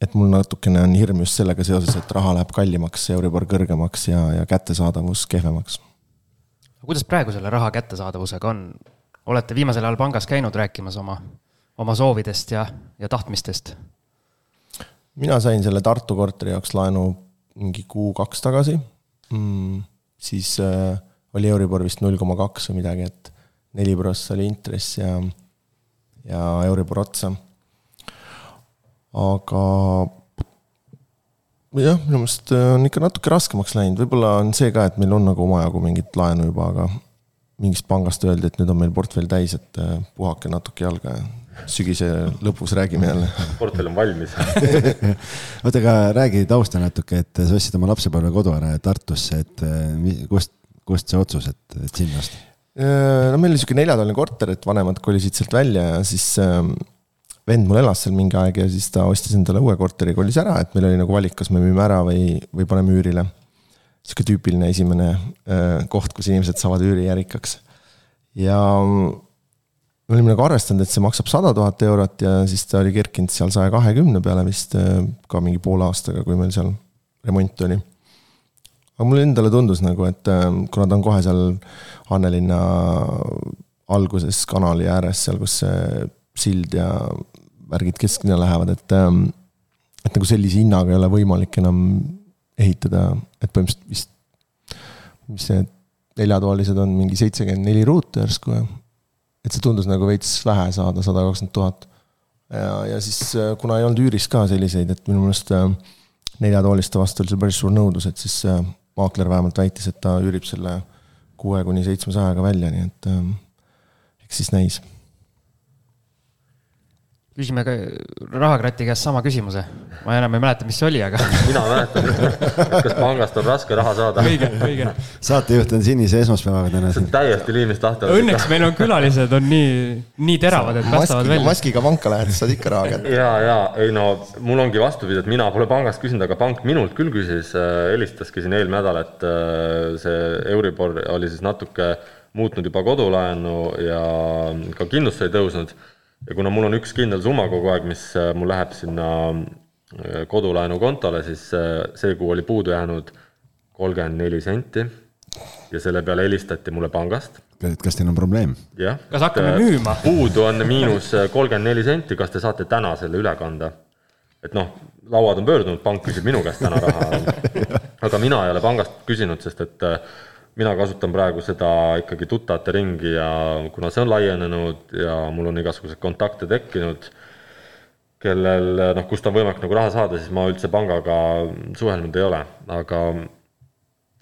et mul natukene on hirm just sellega seoses, et raha läheb kallimaks, Euribor kõrgemaks ja, ja kättesaadavus kehvemaks. kuidas praegu selle raha kättesaadavusega on? olete viimasel ajal pangas käinud rääkimas oma, oma soovidest ja, ja tahtmistest? mina sain selle Tartu korteri jaoks laenu mingi kuu-kaks tagasi mm,. siis äh, oli Euribor vist null koma kaks või midagi, et neli prossa oli intress ja, ja Euribor otsa. aga jah, minu meelest on ikka natuke raskemaks läinud, võib-olla on see ka, et meil on nagu omajagu mingit laenu juba, aga mingist pangast öeldi, et nüüd on meil portfell täis, et äh, puhake natuke jalga ja sügise lõpus räägime jälle. portfell on valmis oota, aga räägi tausta natuke, et sa ostsid oma lapsepõlvekodu ära Tartusse, et äh, kust, kust see otsus, et, et sinna osta? Äh, no meil oli sihuke neljatoaline korter, et vanemad kolisid sealt välja ja siis ähm, vend mul elas seal mingi aeg ja siis ta ostis endale uue korteri, kolis ära, et meil oli nagu valik, kas me müüme ära või, või paneme üürile sihuke tüüpiline esimene äh, koht, kus inimesed saavad üürijärikaks. ja me olime nagu arvestanud, et see maksab sada tuhat eurot ja siis ta oli kerkinud seal saja kahekümne peale vist äh, ka mingi poole aastaga, kui meil seal remont oli. Aga mulle endale tundus nagu, et äh, kuna ta on kohe seal Annelinna alguses kanali ääres, seal, kus see sild ja värgid kesklinna lähevad, et et nagu sellise hinnaga ei ole võimalik enam ehitada, et põhimõtteliselt vist, mis need neljatoalised on, mingi seitsekümmend neli ruutu järsku ja et see tundus nagu veits vähe saada, sada kakskümmend tuhat. ja, ja siis äh, kuna ei olnud üüris ka selliseid, et minu meelest äh, neljatooliste vastu oli see päris suur nõudlus, et siis äh, maakler vähemalt väitis, et ta üürib selle kuue kuni seitsmesajaga välja, nii et eks siis näis küsime ka Rahakrati käest sama küsimuse. ma enam ei mäleta, mis see oli, aga. mina mäletan, kas pangast on raske raha saada. õige, õige. saatejuht on sinise esmaspäevaga täna siin. täiesti liimist lahti. Õnneks meil on külalised on nii, nii teravad, et päästavad välja. maskiga panka lähed, saad ikka raha kätte. ja, ja ei no mul ongi vastupidi, et mina pole pangast küsinud, aga pank minult küll küsis, äh, helistaski siin eelmine nädal, et äh, see Euribor oli siis natuke muutnud juba kodulaenu ja ka kindlustus ei tõusnud ja kuna mul on üks kindel summa kogu aeg, mis äh, mul läheb sinna äh, kodulaenukontole, siis äh, see kuu oli puudu jäänud kolmkümmend neli senti ja selle peale helistati mulle pangast. et kas teil on probleem? jah. kas hakkame müüma? puudu on miinus kolmkümmend neli senti, kas te saate täna selle üle kanda? et noh, lauad on pöördunud, pank küsib minu käest täna raha. aga mina ei ole pangast küsinud, sest et mina kasutan praegu seda ikkagi tuttavate ringi ja kuna see on laienenud ja mul on igasuguseid kontakte tekkinud, kellel noh, kust on võimalik nagu raha saada, siis ma üldse pangaga suhelnud ei ole, aga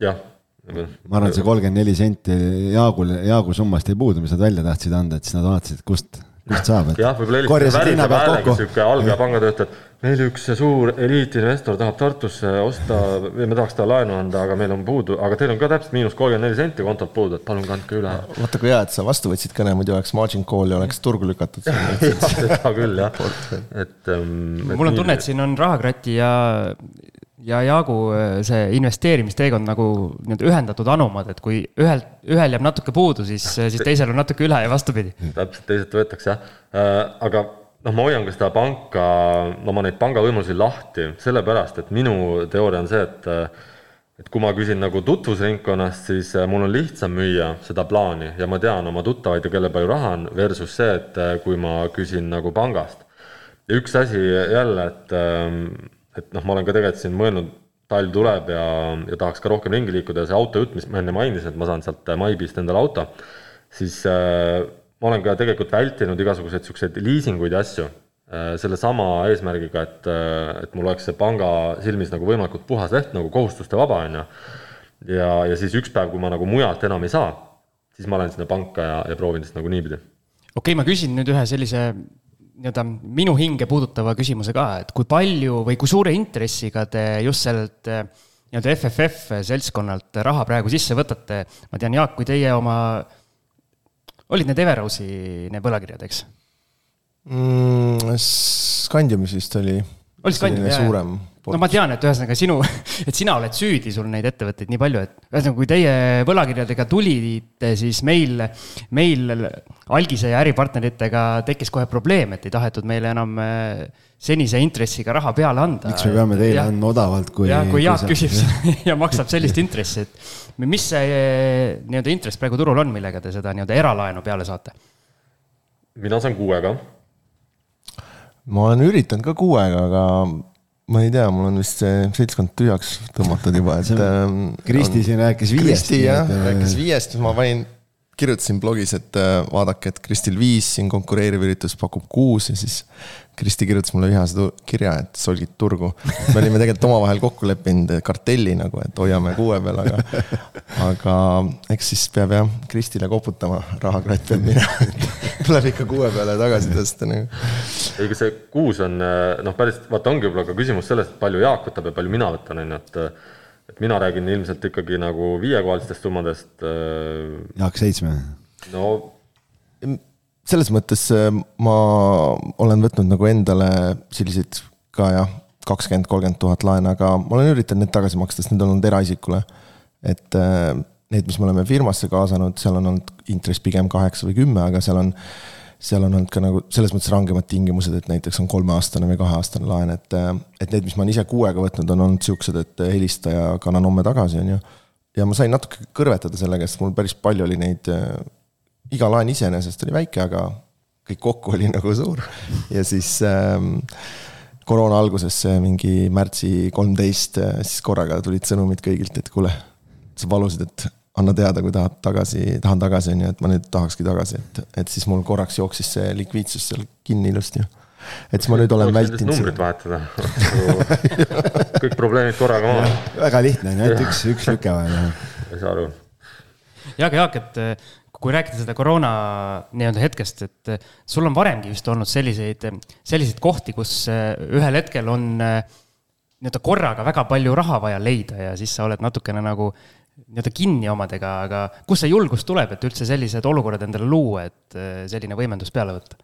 jah. ma arvan, et see kolmkümmend neli senti Jaagul, Jaagu summast jäi puudu, mis nad välja tahtsid anda, et siis nad vaatasid, kust, kust saab. jah, võib-olla helistasid värise häälega sihuke algaja pangatöötaja, et meil üks suur eliitinvestor tahab Tartusse osta, me tahaks talle laenu anda, aga meil on puudu, aga teil on ka täpselt miinus kolmkümmend neli senti kontolt puudu, et palun kandke üle. vaata kui hea, et sa vastu võtsid kõne, muidu oleks margin call ja oleks turgu lükatud. seda küll jah, et ähm,. mul on tunne, et siin on rahakrati ja, ja Jaagu äh, see investeerimisteekond nagu nii-öelda ühendatud anumad, et kui ühel, ühel jääb natuke puudu, siis, siis teisel on natuke üle ja vastupidi. täpselt, teiselt võetakse jah, äh, aga noh, ma hoian ka seda panka, oma neid pangavõimalusi lahti, sellepärast et minu teooria on see, et et kui ma küsin nagu tutvusringkonnast, siis äh, mul on lihtsam müüa seda plaani ja ma tean oma tuttavaid ja kelle palju raha on, versus see, et äh, kui ma küsin nagu pangast. ja üks asi jälle, et, ähm, et noh, ma olen ka tegelikult siin mõelnud, talv tuleb ja, ja tahaks ka rohkem ringi liikuda ja see autojutt, mis ma enne mainisin, et ma saan sealt Maibist endale auto siis äh, ma olen ka tegelikult vältinud igasuguseid niisuguseid liisinguid ja asju äh, sellesama eesmärgiga, et, äh, et mul oleks see panga silmis nagu võimalikult puhas leht, nagu kohustuste vaba, on ju. ja, ja siis üks päev, kui ma nagu mujalt enam ei saa, siis ma lähen sinna panka ja, ja proovin siis nagu niipidi. okei okay,, ma küsin nüüd ühe sellise nii-öelda minu hinge puudutava küsimuse ka, et kui palju või kui suure intressiga te just sellelt nii-öelda FFF seltskonnalt raha praegu sisse võtate? ma tean, Jaak, kui teie oma olid need Everausi need võlakirjad, eks mm,? Scandiumis vist oli. oli Scandium, jah? suurem. No ma tean, et ühesõnaga sinu, et sina oled süüdi, sul neid ettevõtteid nii palju, et ühesõnaga, kui teie võlakirjadega tulite, siis meil, meil algise ja äripartneritega tekkis kohe probleem, et ei tahetud meile enam äh, senise intressiga raha peale anda. miks me peame teile andma odavalt, kui. jah, kui Jaak küsib ja maksab sellist intressi, et mis see eh, nii-öelda intress praegu turul on, millega te seda nii-öelda eralaenu peale saate? mina saan kuuega. ma olen üritanud ka kuuega, aga ma ei tea, mul on vist see seltskond tühjaks tõmmatud juba, et. Ähm, Kristi siin rääkis viiest. Kristi jah, rääkis viiest, ma panin, kirjutasin blogis, et äh, vaadake, et Kristil viis siin konkureeriv üritus pakub kuus ja siis Kristi kirjutas mulle vihase kirja, et solgid turgu. me olime tegelikult omavahel kokku leppinud kartelli nagu, et hoiame kuue peal, aga, aga eks siis peab jah Kristile koputama, rahakratt peab minema tuleb ikka kuue peale tagasi tõsta nagu. ei, aga see kuus on noh, päris, vaata, ongi võib-olla ka küsimus sellest, et palju Jaak võtab ja palju mina võtan, on ju, et et mina räägin ilmselt ikkagi nagu viiekohalistest summadest. Äh, Jaak seitsme. no selles mõttes äh, ma olen võtnud nagu endale selliseid ka jah, kakskümmend, kolmkümmend tuhat laene, aga ma olen üritanud need tagasi maksta, sest need on olnud eraisikule. et äh, need, mis me oleme firmasse kaasanud, seal on olnud intress pigem kaheksa või kümme, aga seal on, seal on olnud ka nagu selles mõttes rangemad tingimused, et näiteks on kolmeaastane või kaheaastane laen, et, äh, et need, mis ma olen ise kuuega võtnud, on olnud siuksed, et helista ja kannan homme tagasi, on ju. ja ma sain natuke kõrvetada sellega, sest mul päris palju oli neid iga laen iseenesest oli väike, aga kõik kokku oli nagu suur. ja siis ähm, koroona alguses, mingi märtsi kolmteist, äh, siis korraga tulid sõnumid kõigilt, et kuule, sa palusid, et anna teada, kui tahad tagasi, tahan tagasi, on ju, et ma nüüd tahakski tagasi, et, et siis mul korraks jooksis see likviidsus seal kinni ilusti. et siis ma nüüd olen vältinud. numbrit vahetada kõik probleemid korraga maha. väga lihtne, ainult üks, üks lüke vaja. ei saa aru. ja, aga Jaak, et kui rääkida seda koroona nii-öelda hetkest, et eh, sul on varemgi vist olnud selliseid, selliseid kohti, kus eh, ühel hetkel on eh, nii-öelda korraga väga palju raha vaja leida ja siis sa oled natukene nagu nii-öelda kinni omadega, aga kust see julgus tuleb, et üldse sellised olukorrad endale luua, et selline võimendus peale võtta?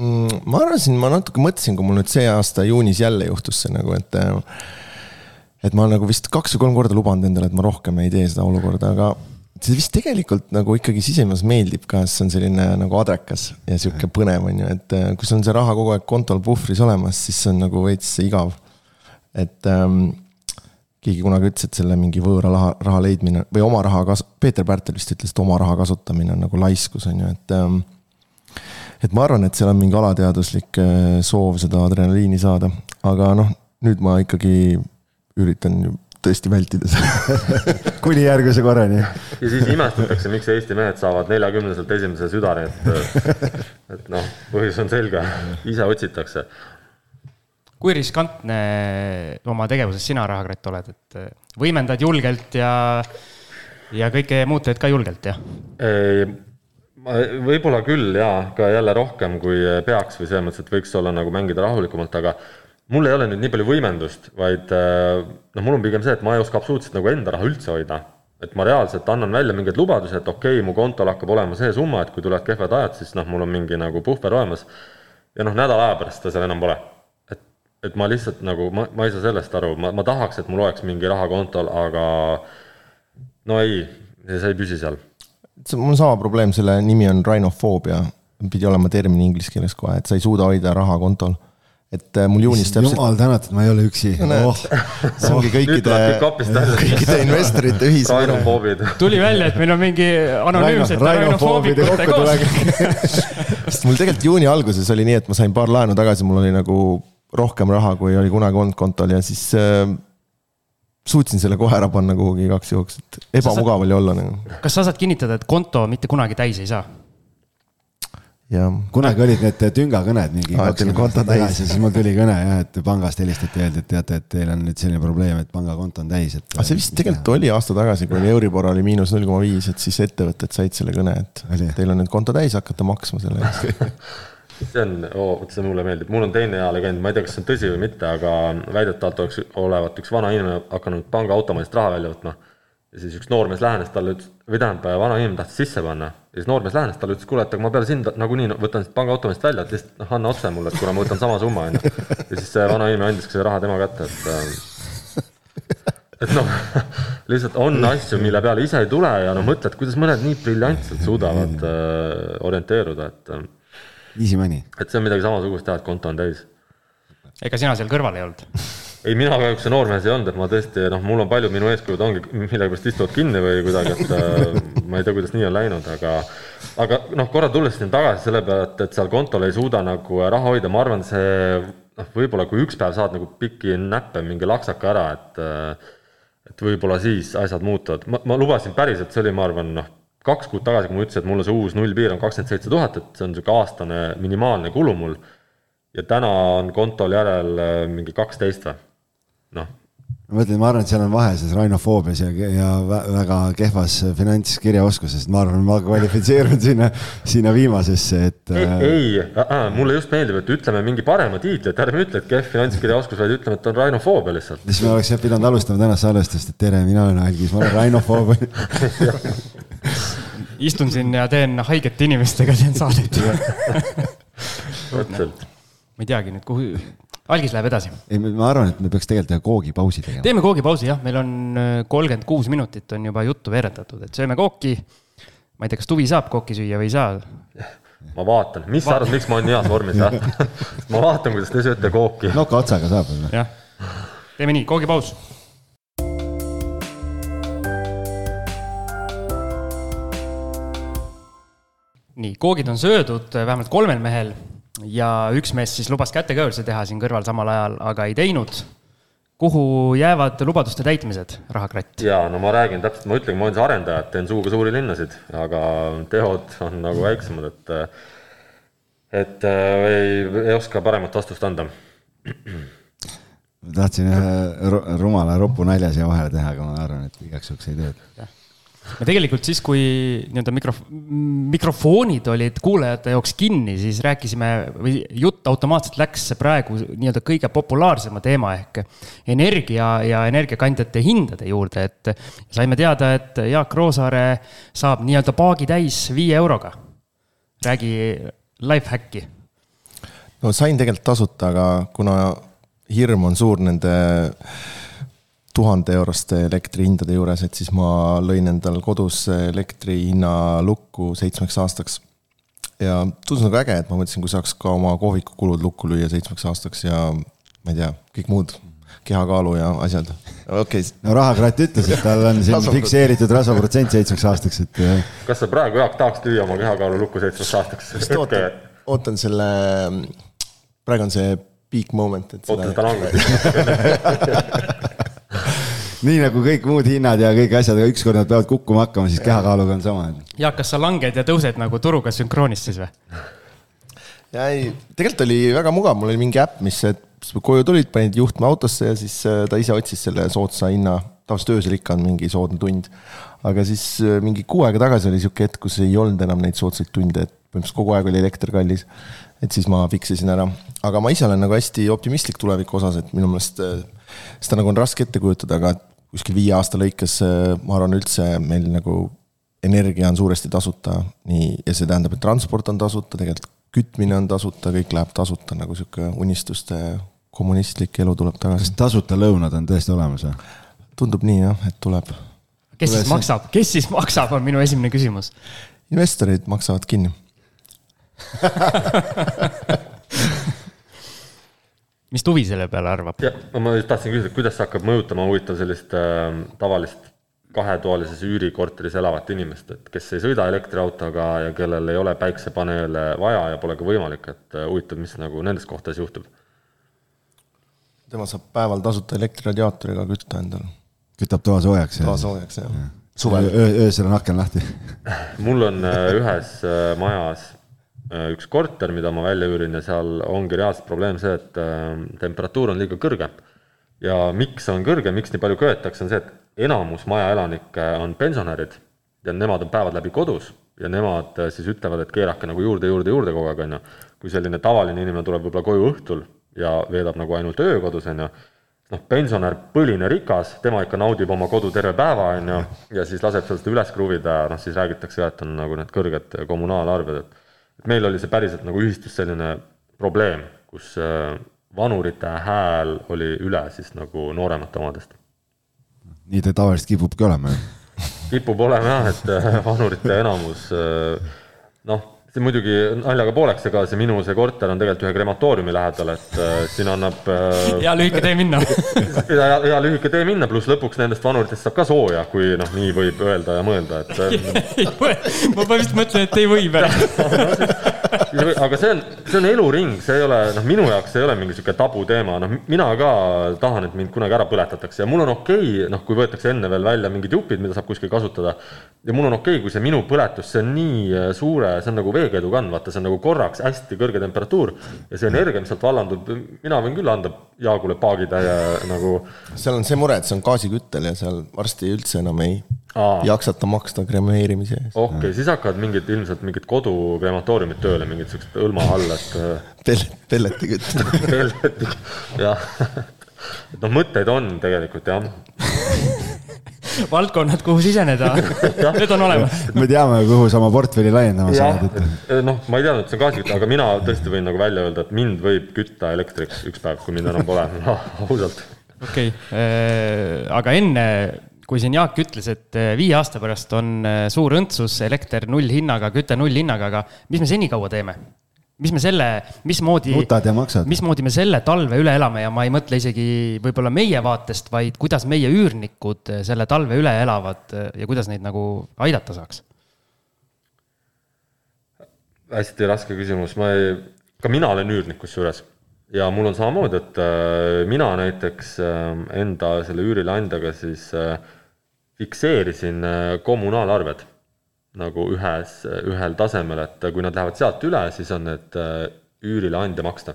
Mm, ma arvasin, ma natuke mõtlesin, kui mul nüüd see aasta juunis jälle juhtus see nagu, et et ma nagu vist kaks või kolm korda lubanud endale, et ma rohkem ei tee seda olukorda, aga see vist tegelikult nagu ikkagi sisemas meeldib ka, sest see on selline nagu adrekas ja sihuke põnev on ju, et äh, kui sul on see raha kogu aeg kontol puhvris olemas, siis see on nagu veits igav. et ähm, keegi kunagi ütles, et selle mingi võõra raha, raha leidmine või oma raha kas-, Peeter Pärtel vist ütles, et oma raha kasutamine on nagu laiskus, on ju, et ähm, et ma arvan, et seal on mingi alateaduslik äh, soov seda adrenaliini saada, aga noh, nüüd ma ikkagi üritan tõesti vältida seda kuni järgmise korrani. ja siis imestatakse, miks Eesti mehed saavad neljakümneselt esimese südari, et, et noh, põhjus on selge, ise otsitakse. kui riskantne oma tegevuses sina, Rahakratt, oled, et võimendad julgelt ja, ja kõike muud teed ka julgelt, jah? võib-olla küll jaa, ka jälle rohkem, kui peaks või selles mõttes, et võiks olla nagu mängida rahulikumalt, aga mul ei ole nüüd nii palju võimendust, vaid äh, noh, mul on pigem see, et ma ei oska absoluutselt nagu enda raha üldse hoida. et ma reaalselt annan välja mingeid lubadusi, et okei okay,, mu kontol hakkab olema see summa, et kui tulevad kehvad ajad, siis noh, mul on mingi nagu puhver olemas. ja noh, nädala aja pärast seda seal enam pole. et, et ma lihtsalt nagu, ma, ma ei saa sellest aru, ma, ma tahaks, et mul oleks mingi raha kontol, aga no ei, see ei püsi seal. mul on sama probleem, selle nimi on rhinofoobia, pidi olema termin inglise keeles kohe, et sa ei suuda hoida raha kontol et äh, mul juunis täpselt. jumal tänatud, ma ei ole üksi no,. Oh. see ongi kõikide, kõikide investorite ühismure. tuli välja, et meil on mingi anonüümsete rainofoobide kokkutulek sest mul tegelikult juuni alguses oli nii, et ma sain paar laenu tagasi, mul oli nagu rohkem raha, kui oli kunagi olnud kontol ja siis äh, suutsin selle kohe ära panna kuhugi igaks juhuks, et ebamugav oli olla nagu kas sa saad kinnitada, et konto mitte kunagi täis ei saa? Ja kunagi olid need tüngakõned mingi Aa, et teil on konto täis. tagasi, siis mul tuli kõne jah, et pangast helistati, öeldi, et teate, et teil on nüüd selline probleem, et pangakonto on täis, et. aga see vist tegelikult oli aasta tagasi, kui oli Euribor oli miinus null koma viis, et siis ettevõtted said selle kõne, et Oli. teil on nüüd konto täis, hakkate maksma selle eest. see on oh,, vot see mulle meeldib, mul on teine hea legend, ma ei tea, kas see on tõsi või mitte, aga väidetavalt oleks olevat üks vana inimene hakanud pangaautomaadist raha välja võtma. Ja siis üks noormees lähenes talle, ütles, või tähendab, vana inimene tahtis sisse panna ja siis noormees lähenes talle, ütles, kuule, et aga ma peale sind nagunii no, võtan siit pangaautomaadist välja, et lihtsalt noh, anna otse mulle, et kuna ma võtan sama summa, on ju. ja siis see vana inimene andiski selle raha tema kätte, et äh, et noh, lihtsalt on asju, mille peale ise ei tule ja no mõtled, kuidas mõned nii briljantselt suudavad äh, orienteeruda, et äh, Easy money. et see on midagi samasugust teha, et konto on täis. ega sina seal kõrval ei olnud? ei, mina kahjuks noormees ei olnud, et ma tõesti noh, mul on paljud minu eeskujud ongi millegipärast istuvad kinni või kuidagi, et äh, ma ei tea, kuidas nii on läinud, aga aga noh, korra tulles siin tagasi selle peale, et, et seal kontol ei suuda nagu raha hoida, ma arvan, see noh, võib-olla kui üks päev saad nagu pikki näppe mingi laksaka ära, et äh, et võib-olla siis asjad muutuvad, ma, ma lubasin päriselt, see oli, ma arvan, noh, kaks kuud tagasi, kui ma ütlesin, et mul on see uus nullpiir on kakskümmend seitse tuhat, et see on niisugune aastane minimaalne kulu mul ja täna on kontol järel äh, mingi kaksteist või? noh, ma mõtlen, ma arvan, et seal on vahe selles rainofoobias ja, ja vä- väga kehvas finantskirjaoskuses, ma arvan, ma kvalifitseerun sinna, sinna viimasesse, et ei äh,, ei mulle just meeldib, et ütleme mingi parema tiitli, et ärme ütle, et kehv finantskirjaoskus, vaid ütleme, et on rainofoobia lihtsalt. siis me oleks pidanud alustama tänast salvestust, et tere, mina olen Algis, ma olen rainofoob. istun siin ja teen haigete inimestega teen saadet. täpselt. ma ei teagi nüüd, kuhu, algis läheb edasi. ei, ma arvan, et me peaks tegelikult ühe koogipausi tegema. teeme koogipausi jah, meil on äh, kolmkümmend kuus minutit on juba juttu veeretatud, et sööme kooki. ma ei tea, kas Tuvi saab kooki süüa või ei saa. ma vaatan, mis sa arvad, miks ma olen heas vormis või? ma vaatan, kuidas te sööte kooki. nokatsaga saab veel või? jah, teeme nii, koogipaus. nii, koogid on söödud äh, vähemalt kolmel mehel ja üks mees siis lubas kätekõveruse teha siin kõrval samal ajal, aga ei teinud. kuhu jäävad lubaduste täitmised, rahakratt? ja no ma räägin täpselt, ma ütlen, ma olen see arendaja, et teen suuga suuri linnasid, aga teod on nagu väiksemad, et et äh, ei, ei oska paremat vastust anda. tahtsin ühe ru- rumala ropu nalja siia vahele teha, aga ma arvan, et igaks juhuks ei tee. Me tegelikult siis, kui nii-öelda mikrof-, mikrofonid olid kuulajate jaoks kinni, siis rääkisime või jutt automaatselt läks praegu nii-öelda kõige populaarsema teema ehk energia ja energiakandjate hindade juurde, et saime teada, et Jaak Roosaare saab nii-öelda paagi täis viie euroga. räägi lifehacki. no sain tegelikult tasuta, aga kuna hirm on suur nende tuhande euroste elektrihindade juures, et siis ma lõin endal kodus elektri hinna lukku seitsmeks aastaks. ja tundus nagu äge, et ma mõtlesin, kui saaks ka oma kohvikukulud lukku lüüa seitsmeks aastaks ja ma ei tea, kõik muud kehakaalu ja asjad. okei okay,, no Rahakratt ütles, et tal on siin fikseeritud rasvaprotsent seitsmeks aastaks, et kas sa praegu, Jaak, tahaks lüüa oma kehakaalu lukku seitsmeks aastaks? just ootan, ootan selle, praegu on see peak moment, et oota seda seda langust. Nii nagu kõik muud hinnad ja kõik asjad, aga ükskord nad peavad kukkuma hakkama, siis kehakaaluga on sama. Jaak, kas sa langed ja tõused nagu turuga sünkroonis siis või? ja ei, tegelikult oli väga mugav, mul oli mingi äpp, mis, et koju tulid, panid juhtme autosse ja siis äh, ta ise otsis selle soodsa hinna. tavaliselt öösel ikka on mingi soodne tund. aga siis äh, mingi kuu aega tagasi oli sihuke hetk, kus ei olnud enam neid soodsaid tunde, et põhimõtteliselt kogu aeg oli elekter kallis. et siis ma fix isin ära, aga ma ise olen nagu hästi optimistlik tuleviku osas, et minu meelest äh, seda nagu on raske ette kujutada, aga kuskil viie aasta lõikes äh, ma arvan üldse meil nagu energia on suuresti tasuta, nii, ja see tähendab, et transport on tasuta, tegelikult kütmine on tasuta, kõik läheb tasuta nagu sihuke unistuste kommunistlik elu tuleb kas tagasi. tasuta lõunad on tõesti olemas või? tundub nii jah, et tuleb. kes siis Kuidas see- maksab, kes siis maksab, on minu esimene küsimus. investorid maksavad kinni. mis Tuvi selle peale arvab? ja ma just tahtsin küsida, kuidas see hakkab mõjutama huvitav sellist äh, tavalist kahetoalises üürikorteris elavat inimest, et kes ei sõida elektriautoga ja kellel ei ole päiksepaneele vaja ja pole ka võimalik, et äh, huvitav, mis nagu nendes kohtades juhtub. tema saab päeval tasuta elektriradiaatoriga kütta endale. kütab toa soojaks. toa soojaks, jah ja. suvel. öösel on aken lahti. mul on ühes majas üks korter, mida ma välja üürin ja seal ongi reaalselt probleem see, et temperatuur on liiga kõrge. ja miks on kõrge, miks nii palju köetakse, on see, et enamus maja elanikke on pensionärid ja nemad on päevad läbi kodus ja nemad siis ütlevad, et keerake nagu juurde, juurde, juurde kogu aeg, on ju. kui selline tavaline inimene tuleb võib-olla koju õhtul ja veedab nagu ainult öö kodus, on ju, noh, pensionär, põline rikas, tema ikka naudib oma kodu terve päeva, on ju, ja siis laseb seal seda üles kruvida ja noh, siis räägitakse ka, et on nagu need kõrged kommunaalarved, et et meil oli see päriselt nagu ühistus selline probleem, kus äh, vanurite hääl oli üle siis nagu nooremate omadest. nii ta tavaliselt kipubki olema ju kipub olema jah, et äh, vanurite enamus äh, noh, see muidugi naljaga pooleks, ega see minu see korter on tegelikult ühe krematooriumi lähedal, et äh, siin annab äh, hea lühike tee minna. Hea, hea lühike tee minna, pluss lõpuks nendest vanuritest saab ka sooja, kui noh, nii võib öelda ja mõelda, et äh, ma põhimõtteliselt mõtlen, et ei või päris aga see on, see on eluring, see ei ole, noh, minu jaoks ei ole mingi niisugune tabuteema, noh, mina ka tahan, et mind kunagi ära põletatakse ja mul on okei okay,, noh, kui võetakse enne veel välja mingid jupid, mida saab kuskil kasutada, ja mul on okei okay,, kui see minu põletus, see on nii suure, see on nagu veekeedu kand, vaata, see on nagu korraks hästi kõrge temperatuur ja see energia, mis sealt vallandub, mina võin küll anda Jaagule paagitäie nagu. seal on see mure, et see on gaasiküttel ja seal varsti üldse enam ei Aa. jaksata maksta kremeerimise eest. okei okay,, siis hakkavad mingid ilmselt mingid kodukrematooriumid tööle, mingid siuksed õlma all, et Pellet, pelletikütt pelleti, jah. et noh, mõtteid on tegelikult jah valdkonnad, kuhu siseneda need on olemas. me teame, kuhu sa oma portfelli laiendama saad. Eh, noh, ma ei teadnud, et see on gaasiküte, aga mina tõesti võin nagu välja öelda, et mind võib kütta elektriks üks päev, kui mind enam pole no,, ausalt. okei eh, aga enne kui siin Jaak ütles, et eh, viie aasta pärast on suur õndsus, elekter nullhinnaga, küte nullhinnaga, aga mis me senikaua teeme? Mis me selle, mismoodi, mismoodi me selle talve üle elame ja ma ei mõtle isegi võib-olla meie vaatest, vaid kuidas meie üürnikud selle talve üle elavad ja kuidas neid nagu aidata saaks? hästi raske küsimus, ma ei, ka mina olen üürnik kusjuures ja mul on samamoodi, et äh, mina näiteks enda selle üürileandjaga siis fikseerisin kommunaalarved nagu ühes, ühel tasemel, et kui nad lähevad sealt üle, siis on need äh, üürileandja maksta.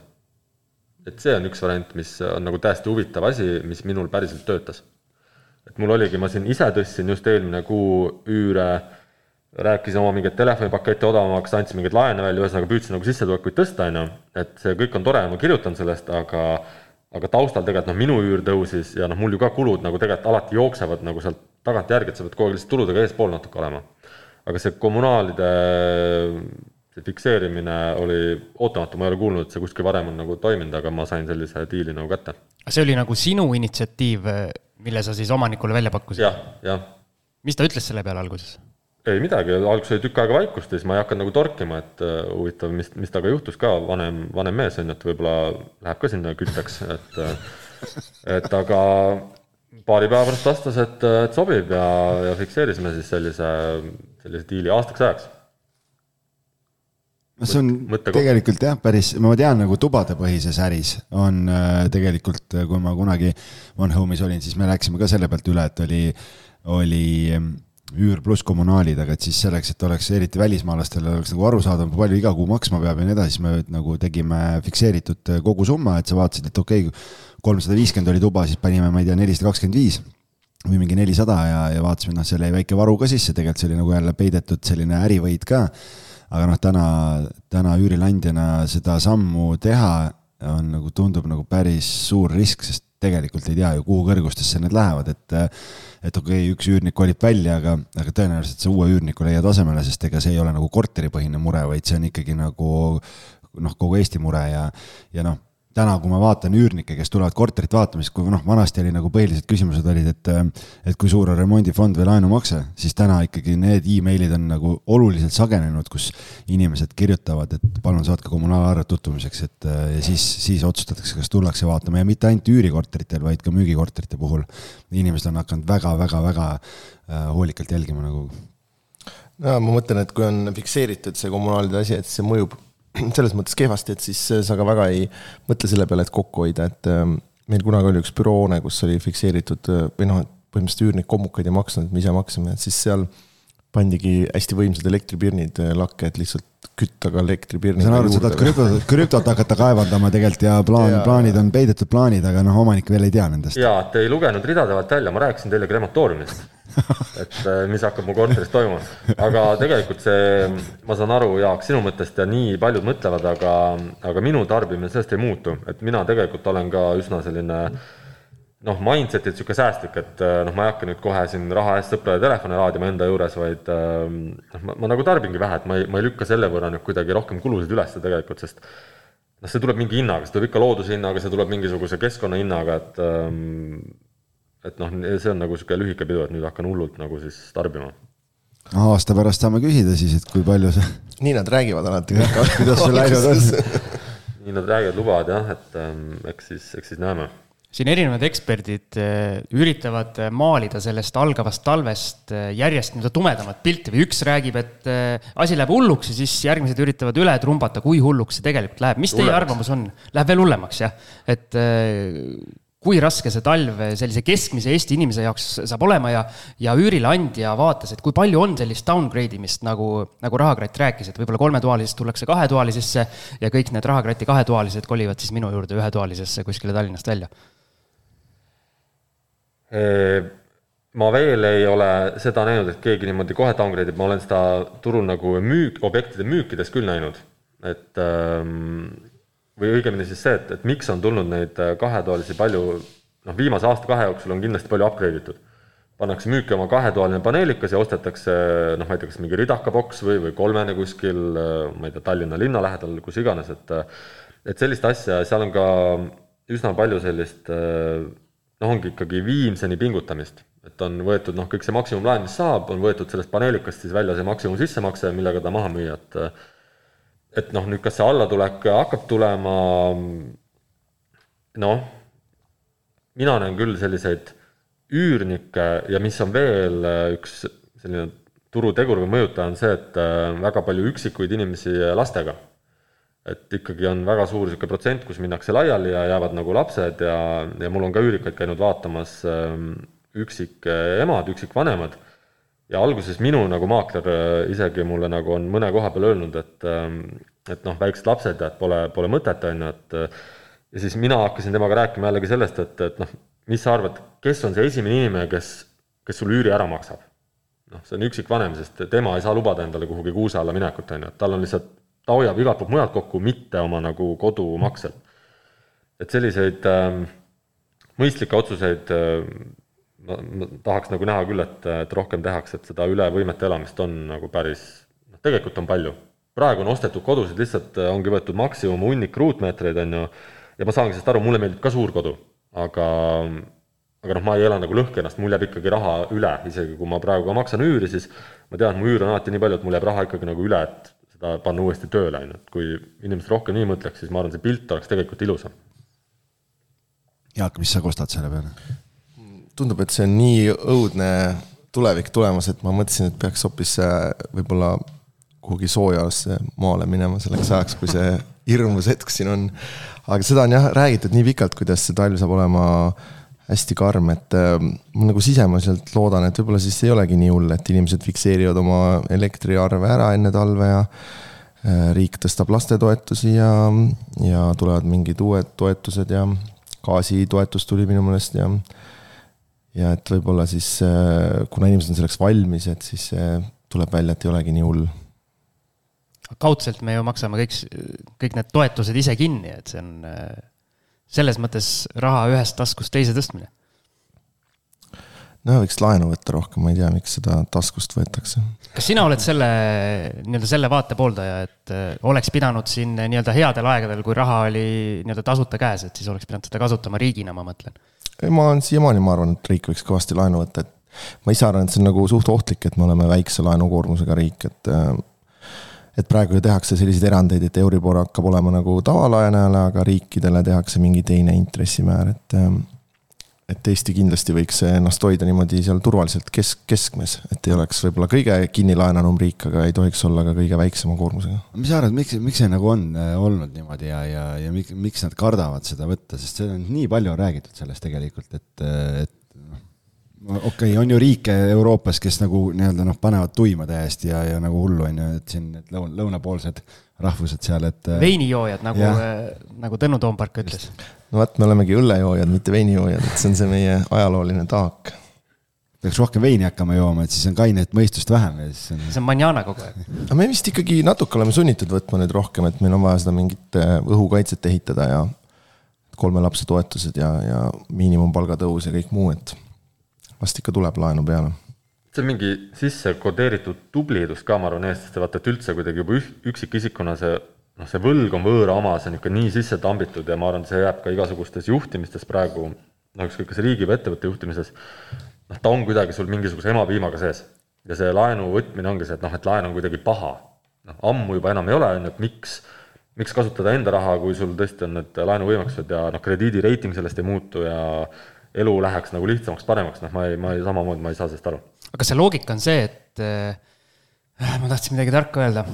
et see on üks variant, mis on nagu täiesti huvitav asi, mis minul päriselt töötas. et mul oligi, ma siin ise tõstsin just eelmine kuu üüre, rääkisin oma mingeid telefonipakette odavamaks, andsin mingeid laene välja, ühesõnaga püüdsin nagu sissetulekuid tõsta, on ju, et see kõik on tore ja ma kirjutan sellest, aga aga taustal tegelikult noh, minu üür tõusis ja noh, mul ju ka kulud nagu tegelikult alati jooksevad nagu sealt tagantjärgi, et sa pead kogu aeg lihtsalt tuludega eespool natuke olema aga see kommunaalide see fikseerimine oli ootamatu, ma ei ole kuulnud, et see kuskil varem on nagu toiminud, aga ma sain sellise diili nagu kätte. see oli nagu sinu initsiatiiv, mille sa siis omanikule välja pakkusid ja,? jah, jah. mis ta ütles selle peale alguses? ei midagi, alguses oli tükk aega vaikust ja siis ma ei hakanud nagu torkima, et uh, huvitav, mis, mis temaga juhtus ka, vanem, vanem mees on ju, et võib-olla läheb ka sinna kütteks, et uh, et aga paari päeva pärast vastas, et, et sobib ja, ja fikseerisime siis sellise sellise diili aastaks ajaks. no see on Mõtte tegelikult jah, päris, ma tean nagu tubadepõhises äris on äh, tegelikult, äh, kui ma kunagi One Home'is olin, siis me läksime ka selle pealt üle, et oli, oli ähm, üür pluss kommunaalid, aga et siis selleks, et oleks eriti välismaalastele oleks nagu arusaadav, kui palju iga kuu maksma peab ja nii edasi, siis me nagu tegime fikseeritud äh, kogusumma, et sa vaatasid, et okei okay,, kolmsada viiskümmend oli tuba, siis panime, ma ei tea, nelisada kakskümmend viis või mingi nelisada ja, ja vaatasime, noh, seal jäi väike varu ka sisse, tegelikult see oli nagu jälle peidetud selline ärivõit ka. aga noh, täna, täna üürileandjana seda sammu teha on nagu, tundub nagu päris suur risk, sest tegelikult ei tea ju, kuhu kõrgustesse need lähevad, et et okei okay,, üks üürnik kolib välja, aga, aga tõenäoliselt sa uue üürniku leiad asemele, sest ega see ei ole nagu korteripõhine mure, vaid see on ikkagi nagu noh, kogu Eesti mure ja, ja noh, täna, kui ma vaatan üürnikke, kes tulevad korterit vaatama, siis kui noh, vanasti oli nagu põhilised küsimused olid, et et kui suur on remondifond või laenumakse, siis täna ikkagi need emailid on nagu oluliselt sagenenud, kus inimesed kirjutavad, et palun saatke kommunaalarvet tutvumiseks, et ja siis, siis otsustatakse, kas tullakse vaatama ja mitte ainult üürikorteritel, vaid ka müügikorterite puhul. inimesed on hakanud väga-väga-väga äh, hoolikalt jälgima nagu. no ma mõtlen, et kui on fikseeritud see kommunaalide asi, et see mõjub selles mõttes kehvasti, et siis sa ka väga ei mõtle selle peale, et kokku hoida, et ähm, meil kunagi oli üks büroone, kus oli fikseeritud äh, või noh, põhimõtteliselt üürnik kommukaid ei maksnud, me ise maksime, et siis seal pandigi hästi võimsad elektripirnid äh, lakke, et lihtsalt kütta ka elektripirni. ma saan aru, sa tahad krüptot, krüptot hakata kaevandama tegelikult ja plaan ja..., plaanid on peidetud plaanid, aga noh, omanik veel ei tea nendest. jaa, te ei lugenud ridade vahelt välja, ma rääkisin teile krematooriumist et äh, mis hakkab mu korteris toimuma. aga tegelikult see, ma saan aru, Jaak, sinu mõttest ja nii paljud mõtlevad, aga, aga minu tarbimine sellest ei muutu, et mina tegelikult olen ka üsna selline noh, mindset'ilt niisugune säästlik, et äh, noh, ma ei hakka nüüd kohe siin raha eest sõprade telefone laadima enda juures, vaid ähm, noh, ma, ma nagu tarbingi vähe, et ma ei, ma ei lükka selle võrra nüüd kuidagi rohkem kulusid üles tegelikult, sest noh, see tuleb mingi hinnaga, see tuleb ikka looduse hinnaga, see tuleb mingisuguse keskkonna hinnaga, et ähm, et noh, see on nagu niisugune lühike pidu, et nüüd hakkan hullult nagu siis tarbima. aasta pärast saame küsida siis, et kui palju see. nii nad räägivad alati kuidas see läinud on nii nad räägivad, lubavad jah, et ähm, eks siis, eks siis näeme siin erinevad eksperdid äh, üritavad äh, maalida sellest algavast talvest äh, järjest nii-öelda tumedamat pilti või üks räägib, et asi läheb hulluks ja siis järgmised üritavad üle trumbata, kui hulluks see tegelikult läheb. mis teie arvamus on? Läheb veel hullemaks, jah? et kui raske see talv sellise keskmise Eesti inimese jaoks saab olema ja, ja üürileandja vaatas, et kui palju on sellist downgrade imist, nagu, nagu Rahakratt rääkis, et võib-olla kolmetoalisest tullakse kahetoalisesse ja kõik need Rahakrati kahetoalised kolivad siis minu juurde ühetoalisesse kuskile Tallinnast välja ma veel ei ole seda näinud, et keegi niimoodi kohe downgrade ib, ma olen seda turul nagu müük, objektide müükides küll näinud, et ähm, või õigemini siis see, et, et miks on tulnud neid kahetoalisi palju, noh, viimase aasta-kahe jooksul on kindlasti palju upgrade itud. pannakse müüki oma kahetoaline paneelikas ja ostetakse noh, ma ei tea, kas mingi ridaka boks või, või kolmene kuskil, ma ei tea, Tallinna linna lähedal, kus iganes, et et sellist asja, seal on ka üsna palju sellist äh, noh, ongi ikkagi viimseni pingutamist, et on võetud noh, kõik see maksimumlaen, mis saab, on võetud sellest paneelikast siis välja see maksimum sissemakse, millega ta maha müüa, et et noh, nüüd kas see allatulek hakkab tulema, noh, mina näen küll selliseid üürnikke ja mis on veel üks selline turutegur või mõjutaja, on see, et väga palju üksikuid inimesi lastega et ikkagi on väga suur niisugune protsent, kus minnakse laiali ja jäävad nagu lapsed ja, ja mul on ka üürikaid käinud vaatamas ähm, üksikemad, üksikvanemad, ja alguses minu nagu maakler äh, isegi mulle nagu on mõne koha peal öelnud, et ähm, et noh, väiksed lapsed ja et pole, pole mõtet, on ju, et ja siis mina hakkasin temaga rääkima jällegi sellest, et, et noh, mis sa arvad, kes on see esimene inimene, kes, kes sul üüri ära maksab? noh, see on üksikvanem, sest tema ei saa lubada endale kuhugi kuuse alla minekut, on ju, et tal on lihtsalt ta hoiab igalt poolt mujalt kokku, mitte oma nagu kodumakselt. et selliseid äh, mõistlikke otsuseid äh, ma, ma tahaks nagu näha küll, et, et rohkem tehakse, et seda üle võimete elamist on nagu päris, noh, tegelikult on palju. praegu on ostetud kodusid lihtsalt, äh, ongi võetud maksimum hunnik ruutmeetreid, on ju, ja ma saangi sellest aru, mulle meeldib ka suur kodu, aga aga noh, ma ei ela nagu lõhki ennast, mul jääb ikkagi raha üle, isegi kui ma praegu ka maksan üüri, siis ma tean, et mu üür on alati nii palju, et mul jääb raha ikkagi nagu üle, et seda panna uuesti tööle, on ju, et kui inimesed rohkem nii mõtleks, siis ma arvan, see pilt oleks tegelikult ilusam. Jaak, mis sa kostad selle peale? tundub, et see on nii õudne tulevik tulemas, et ma mõtlesin, et peaks hoopis äh, võib-olla kuhugi soojasse maale minema selleks ajaks, kui see hirmus hetk siin on. aga seda on jah räägitud nii pikalt, kuidas see talv saab olema hästi karm, et äh, ma nagu sisemaselt loodan, et võib-olla siis ei olegi nii hull, et inimesed fikseerivad oma elektriarve ära enne talve ja äh, riik tõstab lastetoetusi ja, ja tulevad mingid uued toetused ja gaasitoetus tuli minu meelest ja ja et võib-olla siis, äh, kuna inimesed on selleks valmis, et siis tuleb välja, et ei olegi nii hull. kaudselt me ju maksame kõik, kõik need toetused ise kinni, et see on äh, selles mõttes raha ühest taskust teise tõstmine. no võiks laenu võtta rohkem, ma ei tea, miks seda taskust võetakse. kas sina oled selle, nii-öelda selle vaate pooldaja, et äh, oleks pidanud siin nii-öelda headel aegadel, kui raha oli nii-öelda tasuta käes, et siis oleks pidanud seda kasutama riigina, ma mõtlen ei, ma olen siiamaani, ma arvan, et riik võiks kõvasti laenu võtta, et ma ise arvan, et see on nagu suht ohtlik, et me oleme väikse laenukoormusega riik, et et praegu ju tehakse selliseid erandeid, et Euribor hakkab olema nagu tavalaenajale, aga riikidele tehakse mingi teine intressimäär, et et Eesti kindlasti võiks ennast hoida niimoodi seal turvaliselt kesk, keskmes, et ei oleks võib-olla kõige kinnilaenanum riik, aga ei tohiks olla ka kõige väiksema koormusega. mis sa arvad, miks, miks see nagu on äh, olnud niimoodi ja, ja, ja miks, miks nad kardavad seda võtta, sest see on nii palju räägitud sellest tegelikult, et, et noh, okei okay,, on ju riike Euroopas, kes nagu nii-öelda noh, panevad tuima täiesti ja, ja nagu hullu on ju, et siin need lõun-, lõunapoolsed rahvused seal, et. veinijoojad nagu, nagu Tõnu Toompark ütles. no vot, me olemegi õllejoojad, mitte veinijoojad, et see on see meie ajalooline taak. peaks rohkem veini hakkama jooma, et siis on kainet mõistust vähem ja siis on. see on manjana kogu aeg. aga me vist ikkagi natuke oleme sunnitud võtma nüüd rohkem, et meil on vaja seda mingit äh, õhukaitset ehitada ja kolme lapse toetused ja, ja miinimumpalga tõus ja kõik muu, et vast ikka tuleb laenu peale. see on mingi sisse kodeeritud tublidus ka, ma arvan, eestlaste vaata, et üldse kuidagi juba üksikisikuna see noh, see võlg on võõra oma, see on ikka nii sisse tambitud ja ma arvan, see jääb ka igasugustes juhtimistes praegu, no ükskõik kas riigi või ettevõtte juhtimises, noh, ta on kuidagi sul mingisuguse emapiimaga sees. ja see laenu võtmine ongi see, et noh, et laen on kuidagi paha. noh, ammu juba enam ei ole, on ju, et miks, miks kasutada enda raha, kui sul tõesti on need laenuvõimekused ja noh, krediidireiting sellest ei muutu ja elu läheks nagu lihtsamaks, paremaks, noh, ma ei, ma ei, samamoodi ma ei saa sellest aru. aga kas see loogika on see, et äh, ma tahtsin midagi tarka öelda.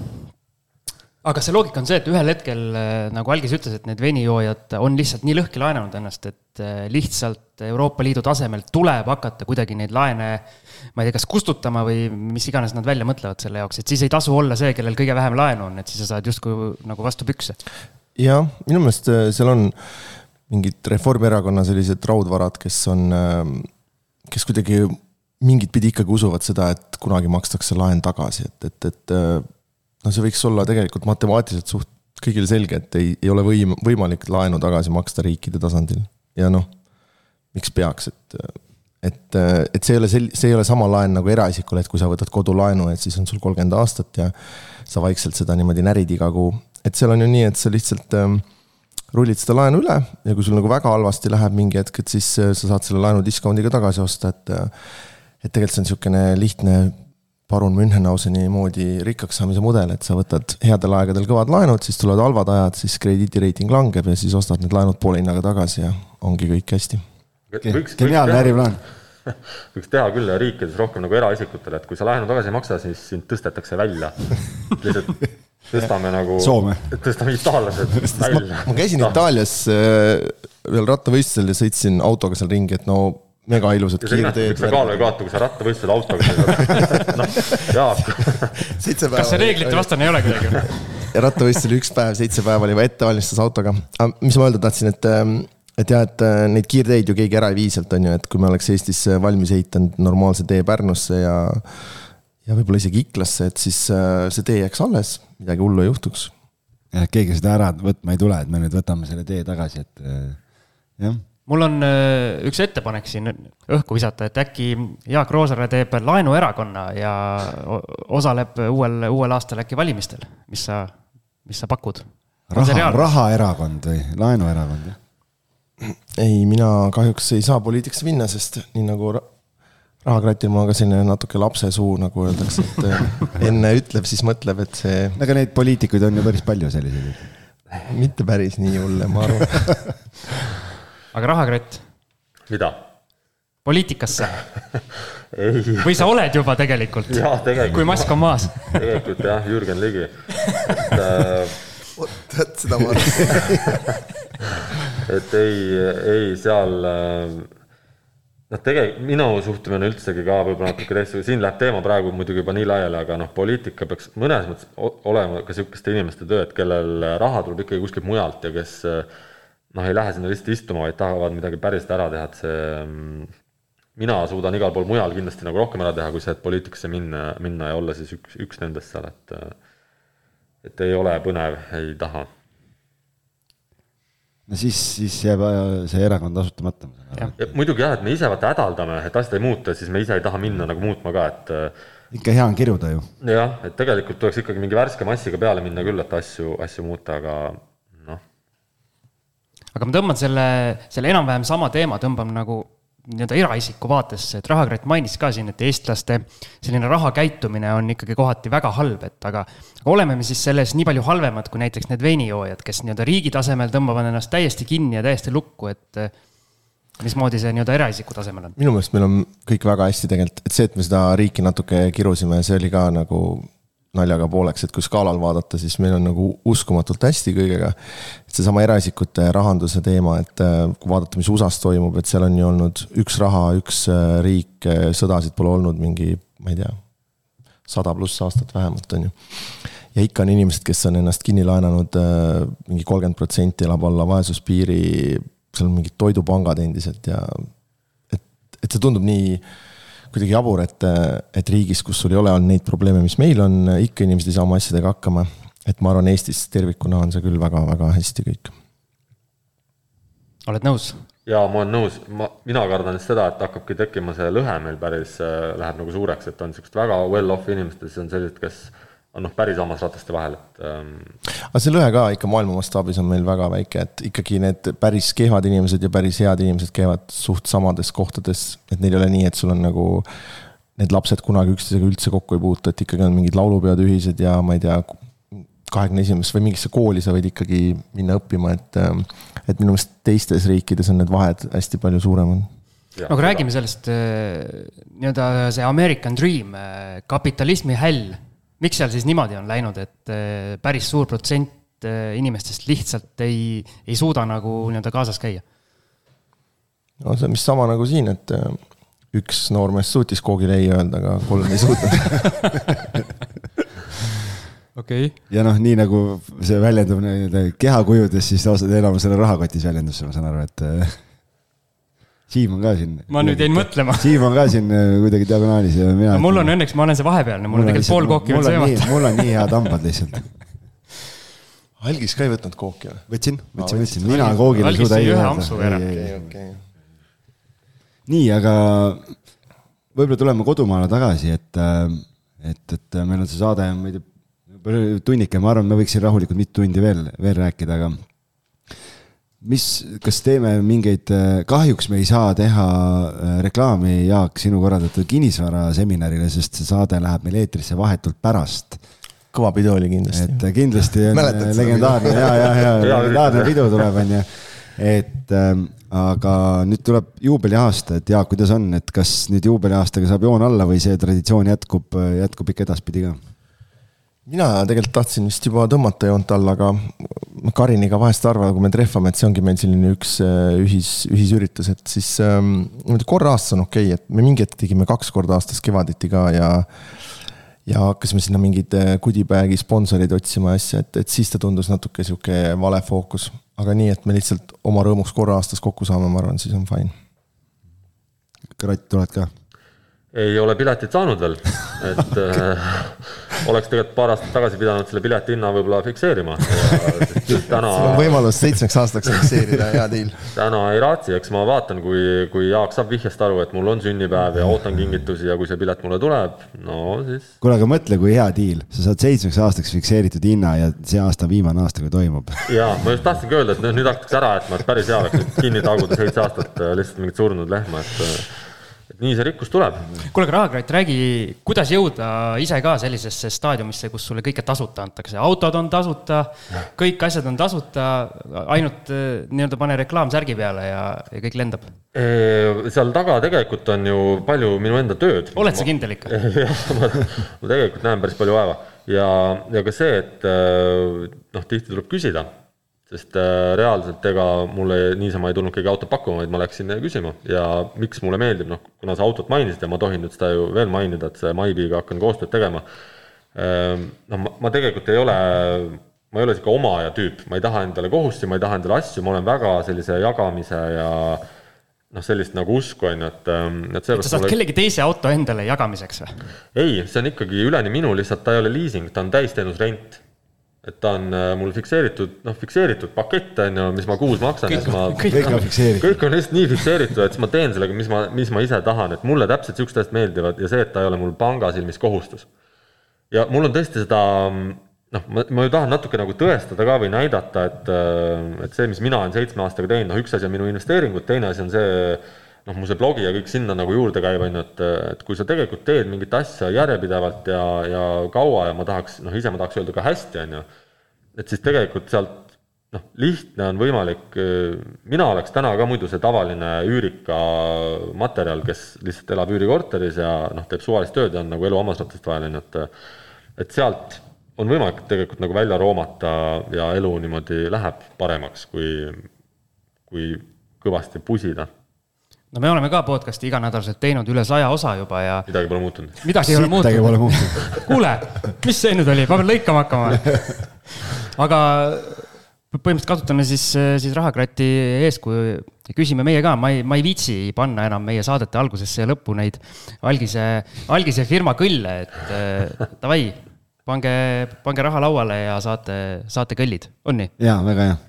aga kas see loogika on see, et ühel hetkel äh, nagu Algis ütles, et need veinijoojad on lihtsalt nii lõhki laenanud ennast, et äh, lihtsalt Euroopa Liidu tasemel tuleb hakata kuidagi neid laene ma ei tea, kas kustutama või mis iganes nad välja mõtlevad selle jaoks, et siis ei tasu olla see, kellel kõige vähem laenu on, et siis sa saad justkui nagu vastu pükse. jah, minu meelest äh, seal on mingid Reformierakonna sellised raudvarad, kes on, ähm, kes kuidagi mingit pidi ikkagi usuvad seda, et kunagi makstakse laen tagasi, et, et, et äh, no see võiks olla tegelikult matemaatiliselt suht kõigile selge, et ei, ei ole võim-, võimalik laenu tagasi maksta riikide tasandil. ja noh, miks peaks, et, et, et see ei ole sel-, see ei ole sama laen nagu eraisikule, et kui sa võtad kodulaenu, et siis on sul kolmkümmend aastat ja sa vaikselt seda niimoodi närid iga kuu. et seal on ju nii, et sa lihtsalt äh, rullid seda laenu üle ja kui sul nagu väga halvasti läheb mingi hetk, et siis äh, sa saad selle laenu discount'iga tagasi osta, et. Äh, et tegelikult see on niisugune lihtne parun Münchhauseni moodi rikkaks saamise mudel, et sa võtad headel aegadel kõvad laenud, siis tulevad halvad ajad, siis krediidireiting langeb ja siis ostad need laenud poole hinnaga tagasi ja ongi kõik hästi. geniaalne äriplaan võiks teha küll riikides rohkem nagu eraisikutele, et kui sa laenu tagasi ei maksa, siis sind tõstetakse välja. lihtsalt tõstame nagu, tõstame itaallased välja. ma käisin Itaalias äh, ühel rattavõistlusel ja sõitsin autoga seal ringi, et no mega ilusad kiirteed. sa kaalu ei kaota, kui sa rattavõistlusel autoga sõidad? noh, Jaak. kas see reeglite vastane ei ole kuidagi? ja rattavõistlusel üks päev, seitse päeva oli ettevalmistus autoga. mis ma öelda tahtsin, et ähm, et jah, et äh, neid kiirteid ju keegi ära ei vii sealt, on ju, et kui me oleks Eestis valmis ehitanud normaalse tee Pärnusse ja ja võib-olla isegi Iklasse, et siis äh, see tee jääks alles, midagi hullu ei juhtuks. jah, keegi seda ära võtma ei tule, et me nüüd võtame selle tee tagasi, et äh, jah mul on äh, üks ettepanek siin õhku visata, et äkki Jaak Roosaare teeb laenuerakonna ja osaleb uuel, uuel aastal äkki valimistel, mis sa, mis sa pakud? raha, rahaerakond või laenuerakond, jah? ei, mina kahjuks ei saa poliitikasse minna, sest nii nagu rahakratil mul on ka selline natuke lapsesuu, nagu öeldakse, et äh, enne ütleb, siis mõtleb, et see. aga neid poliitikuid on ju päris palju selliseid. mitte päris nii hulle, ma arvan. aga rahakratt? mida? poliitikasse või sa oled juba tegelikult? kui mask on maas tegelikult jah, Jürgen Ligi. et äh, vot seda ma arvan. et ei, ei seal äh, noh, tegelikult minu suhtumine üldsegi ka võib-olla natuke teistsugune, siin läheb teema praegu muidugi juba nii laiali, aga noh, poliitika peaks mõnes mõttes olema ka niisuguste inimeste töö, et kellel raha tuleb ikkagi kuskilt mujalt ja kes noh, ei lähe sinna lihtsalt istuma, vaid tahavad midagi päriselt ära teha, et see mina suudan igal pool mujal kindlasti nagu rohkem ära teha, kui see, et poliitikasse minna, minna ja olla siis üks, üks nendest seal, et et ei ole põnev, ei taha no siis, siis jääb see erakond asutamata. muidugi jah, et me ise vaata hädaldame, et asjad ei muutu siis me ise ei taha minna nagu muutma ka, et. Äh, ikka hea on kiruda ju. jah, et tegelikult tuleks ikkagi mingi värske massiga peale minna küll, et asju, asju muuta, aga noh. aga ma tõmban selle, selle enam-vähem sama teema, tõmban nagu nii-öelda eraisiku vaatesse, et Rahakratt mainis ka siin, et eestlaste selline rahakäitumine on ikkagi kohati väga halb, et aga, aga oleme me siis selles nii palju halvemad kui näiteks need veinijoojad, kes nii-öelda riigi tasemel tõmbavad ennast täiesti kinni ja täiesti lukku, et mismoodi see nii-öelda eraisiku tasemel on? minu meelest meil on kõik väga hästi tegelikult, et see, et me seda riiki natuke kirusime, see oli ka nagu naljaga pooleks, et kui skaalal vaadata, siis meil on nagu uskumatult hästi kõigega. seesama eraisikute rahanduse teema, et äh, kui vaadata, mis USA-s toimub, et seal on ju olnud üks raha, üks äh, riik, sõdasid pole olnud mingi, ma ei tea, sada pluss aastat vähemalt, on ju. ja ikka on inimesed, kes on ennast kinni laenanud mingi kolmkümmend protsenti elab alla vaesuspiiri, seal on mingid toidupangad endiselt ja et, et see tundub nii kuidagi jabur, et, et riigis, kus sul ei ole olnud neid probleeme, mis meil on, ikka inimesed ei saa oma asjadega hakkama. et ma arvan, Eestis tervikuna on see küll väga-väga hästi kõik. oled nõus? jaa, ma olen nõus, ma, mina kardan just seda, et hakkabki tekkima see lõhe meil päris äh,, läheb nagu suureks, et on niisugused väga well-off inimesed ja siis on sellised, kes on noh, päris hammasrataste vahel, et ähm.... aga see lõhe ka ikka maailma mastaabis on meil väga väike, et ikkagi need päris kehvad inimesed ja päris head inimesed käivad suht samades kohtades, et neil ei ole nii, et sul on nagu need lapsed kunagi üksteisega üldse kokku ei puutu, et ikkagi on mingid laulupeod ühised ja ma ei tea, kahekümne esimesest või mingisse kooli sa võid ikkagi minna õppima, et, ähm, et minu meelest teistes riikides on need vahed hästi palju suuremad. No aga räägime sellest äh, nii-öelda see American Dream, äh, kapitalismi häll miks seal siis niimoodi on läinud, et äh, päris suur protsent äh, inimestest lihtsalt ei, ei suuda nagu nii-öelda kaasas käia? no see on vist sama nagu siin, et äh, üks noormees suutis koogile ei öelda, aga kolm ei suutnud okei okay.. ja noh, nii nagu see väljendub nii-öelda kehakujudes, siis enamusele rahakotis väljendus, ma saan aru, et Siim on ka siin. ma nüüd jäin mõtlema. Siim on ka siin äh, kuidagi diagonaalis ja mina. mul on õnneks, ma olen see vahepealne, mul on tegelikult pool kooki veel söömata. mul on nii head hambad lihtsalt. algis ka ei võtnud kooki või? võtsin, võtsin, võtsin, mina koogile ei suuda ei öelda. nii, aga võib-olla tuleme kodumaale tagasi, et, äh, et, et meil on see saade, ma ei tea, tunnike, ma arvan, me võiks siin rahulikult mitu tundi veel, veel rääkida, aga mis, kas teeme mingeid, äh, kahjuks me ei saa teha äh, reklaami, Jaak, sinu korraldatud kinnisvaraseminarile, sest see saade läheb meil eetrisse vahetult pärast. kõva pidu oli kindlasti. et äh, kindlasti on Mäletad legendaarne ja, ja, ja legendaarne pidu tuleb, on ju. et ähm, aga nüüd tuleb juubeliaasta, et Jaak, kuidas on, et kas nüüd juubeliaastaga saab joon alla või see traditsioon jätkub, jätkub ikka edaspidi ka? mina tegelikult tahtsin vist juba tõmmata joont alla, aga Kariniga vahest arvan, kui me trehvame, et see ongi meil selline üks äh, ühis, ühisüritus, et siis ähm, niimoodi korra aastas on okei okay,, et me mingi hetk tegime kaks korda aastas kevaditi ka ja ja hakkasime sinna mingeid äh, goodie-bag'i sponsoreid otsima ja asja, et, et siis ta tundus natuke sihuke vale fookus. aga nii, et me lihtsalt oma rõõmuks korra aastas kokku saame, ma arvan, siis on fine. Kratt, tuled ka? ei ole piletit saanud veel, et äh, oleks tegelikult paar aastat tagasi pidanud selle pileti hinna võib-olla fikseerima. täna. võimalus seitsmeks aastaks fikseerida, hea deal. täna ei raatsi, eks ma vaatan, kui, kui Jaak saab vihjest aru, et mul on sünnipäev ja ootan kingitusi ja kui see pilet mulle tuleb, no siis. kuule, aga mõtle, kui hea deal, sa saad seitsmeks aastaks fikseeritud hinna ja see aasta on viimane aasta, kui toimub. ja ma just tahtsingi öelda, et nüüd hakatakse ära jätma, et päris hea oleks kinni taguda seitse aastat äh, lihtsalt mingit surnud lehma, et äh, et nii see rikkus tuleb. kuule, aga Rahakratt, räägi, kuidas jõuda ise ka sellisesse staadiumisse, kus sulle kõike tasuta antakse, autod on tasuta, kõik asjad on tasuta, ainult eh, nii-öelda pane reklaamsärgi peale ja, ja kõik lendab? seal taga tegelikult on ju palju minu enda tööd. oled sa kindel ikka? jah, ma, tegelikult näen päris palju vaeva ja, ja ka see, et eh, noh, tihti tuleb küsida sest äh, reaalselt ega mulle niisama ei tulnud keegi autot pakkuma, vaid ma läksin küsima ja miks mulle meeldib, noh, kuna sa autot mainisid ja ma tohin nüüd seda ju veel mainida, et see MyBee'ga hakkan koostööd tegema. Ähm, noh, ma, ma tegelikult ei ole, ma ei ole sihuke omaja tüüp, ma ei taha endale kohustusi, ma ei taha endale asju, ma olen väga sellise jagamise ja noh, sellist nagu usku, on ju, et, ähm, et seepärast. sa saad mulle... kellegi teise auto endale jagamiseks või? ei, see on ikkagi üleni minu, lihtsalt ta ei ole liising, ta on täisteenusrent et ta on äh, mul fikseeritud, noh, fikseeritud pakett on ju, mis ma kuus maksan. kõik, kõik, kõik on fikseeritud. kõik on lihtsalt nii fikseeritud, et siis ma teen sellega, mis ma, mis ma ise tahan, et mulle täpselt siuksed asjad meeldivad ja see, et ta ei ole mul panga silmis kohustus. ja mul on tõesti seda, noh, ma, ma ju tahan natuke nagu tõestada ka või näidata, et, äh, et see, mis mina olen seitsme aastaga teinud, noh, üks asi on minu investeeringud, teine asi on see noh, mu see blogi ja kõik sinna nagu juurde käib, on ju, et, et kui sa tegelikult teed mingit asja järjepidevalt ja, ja kaua ja ma tahaks, noh, ise ma tahaks öelda ka hästi, on ju, et siis tegelikult sealt noh, lihtne on võimalik, mina oleks täna ka muidu see tavaline üürika materjal, kes lihtsalt elab üürikorteris ja noh, teeb suvalist tööd ja on nagu elu hammasratast vahel, on ju, et et sealt on võimalik tegelikult nagu välja roomata ja elu niimoodi läheb paremaks, kui, kui kõvasti pusida no me oleme ka podcast'i iganädalaselt teinud üle saja osa juba ja midagi pole muutunud. midagi ei ole midagi pole muutunud. muutunud. kuule, mis see nüüd oli, ma pean lõikama hakkama. aga põhimõtteliselt kasutame siis, siis rahakratti eeskuju ja küsime meie ka, ma ei, ma ei viitsi panna enam meie saadete algusesse ja lõppu neid algise, algise firma kõlle, et äh, davai, pange, pange raha lauale ja saate, saate kõllid, on nii? jaa, väga hea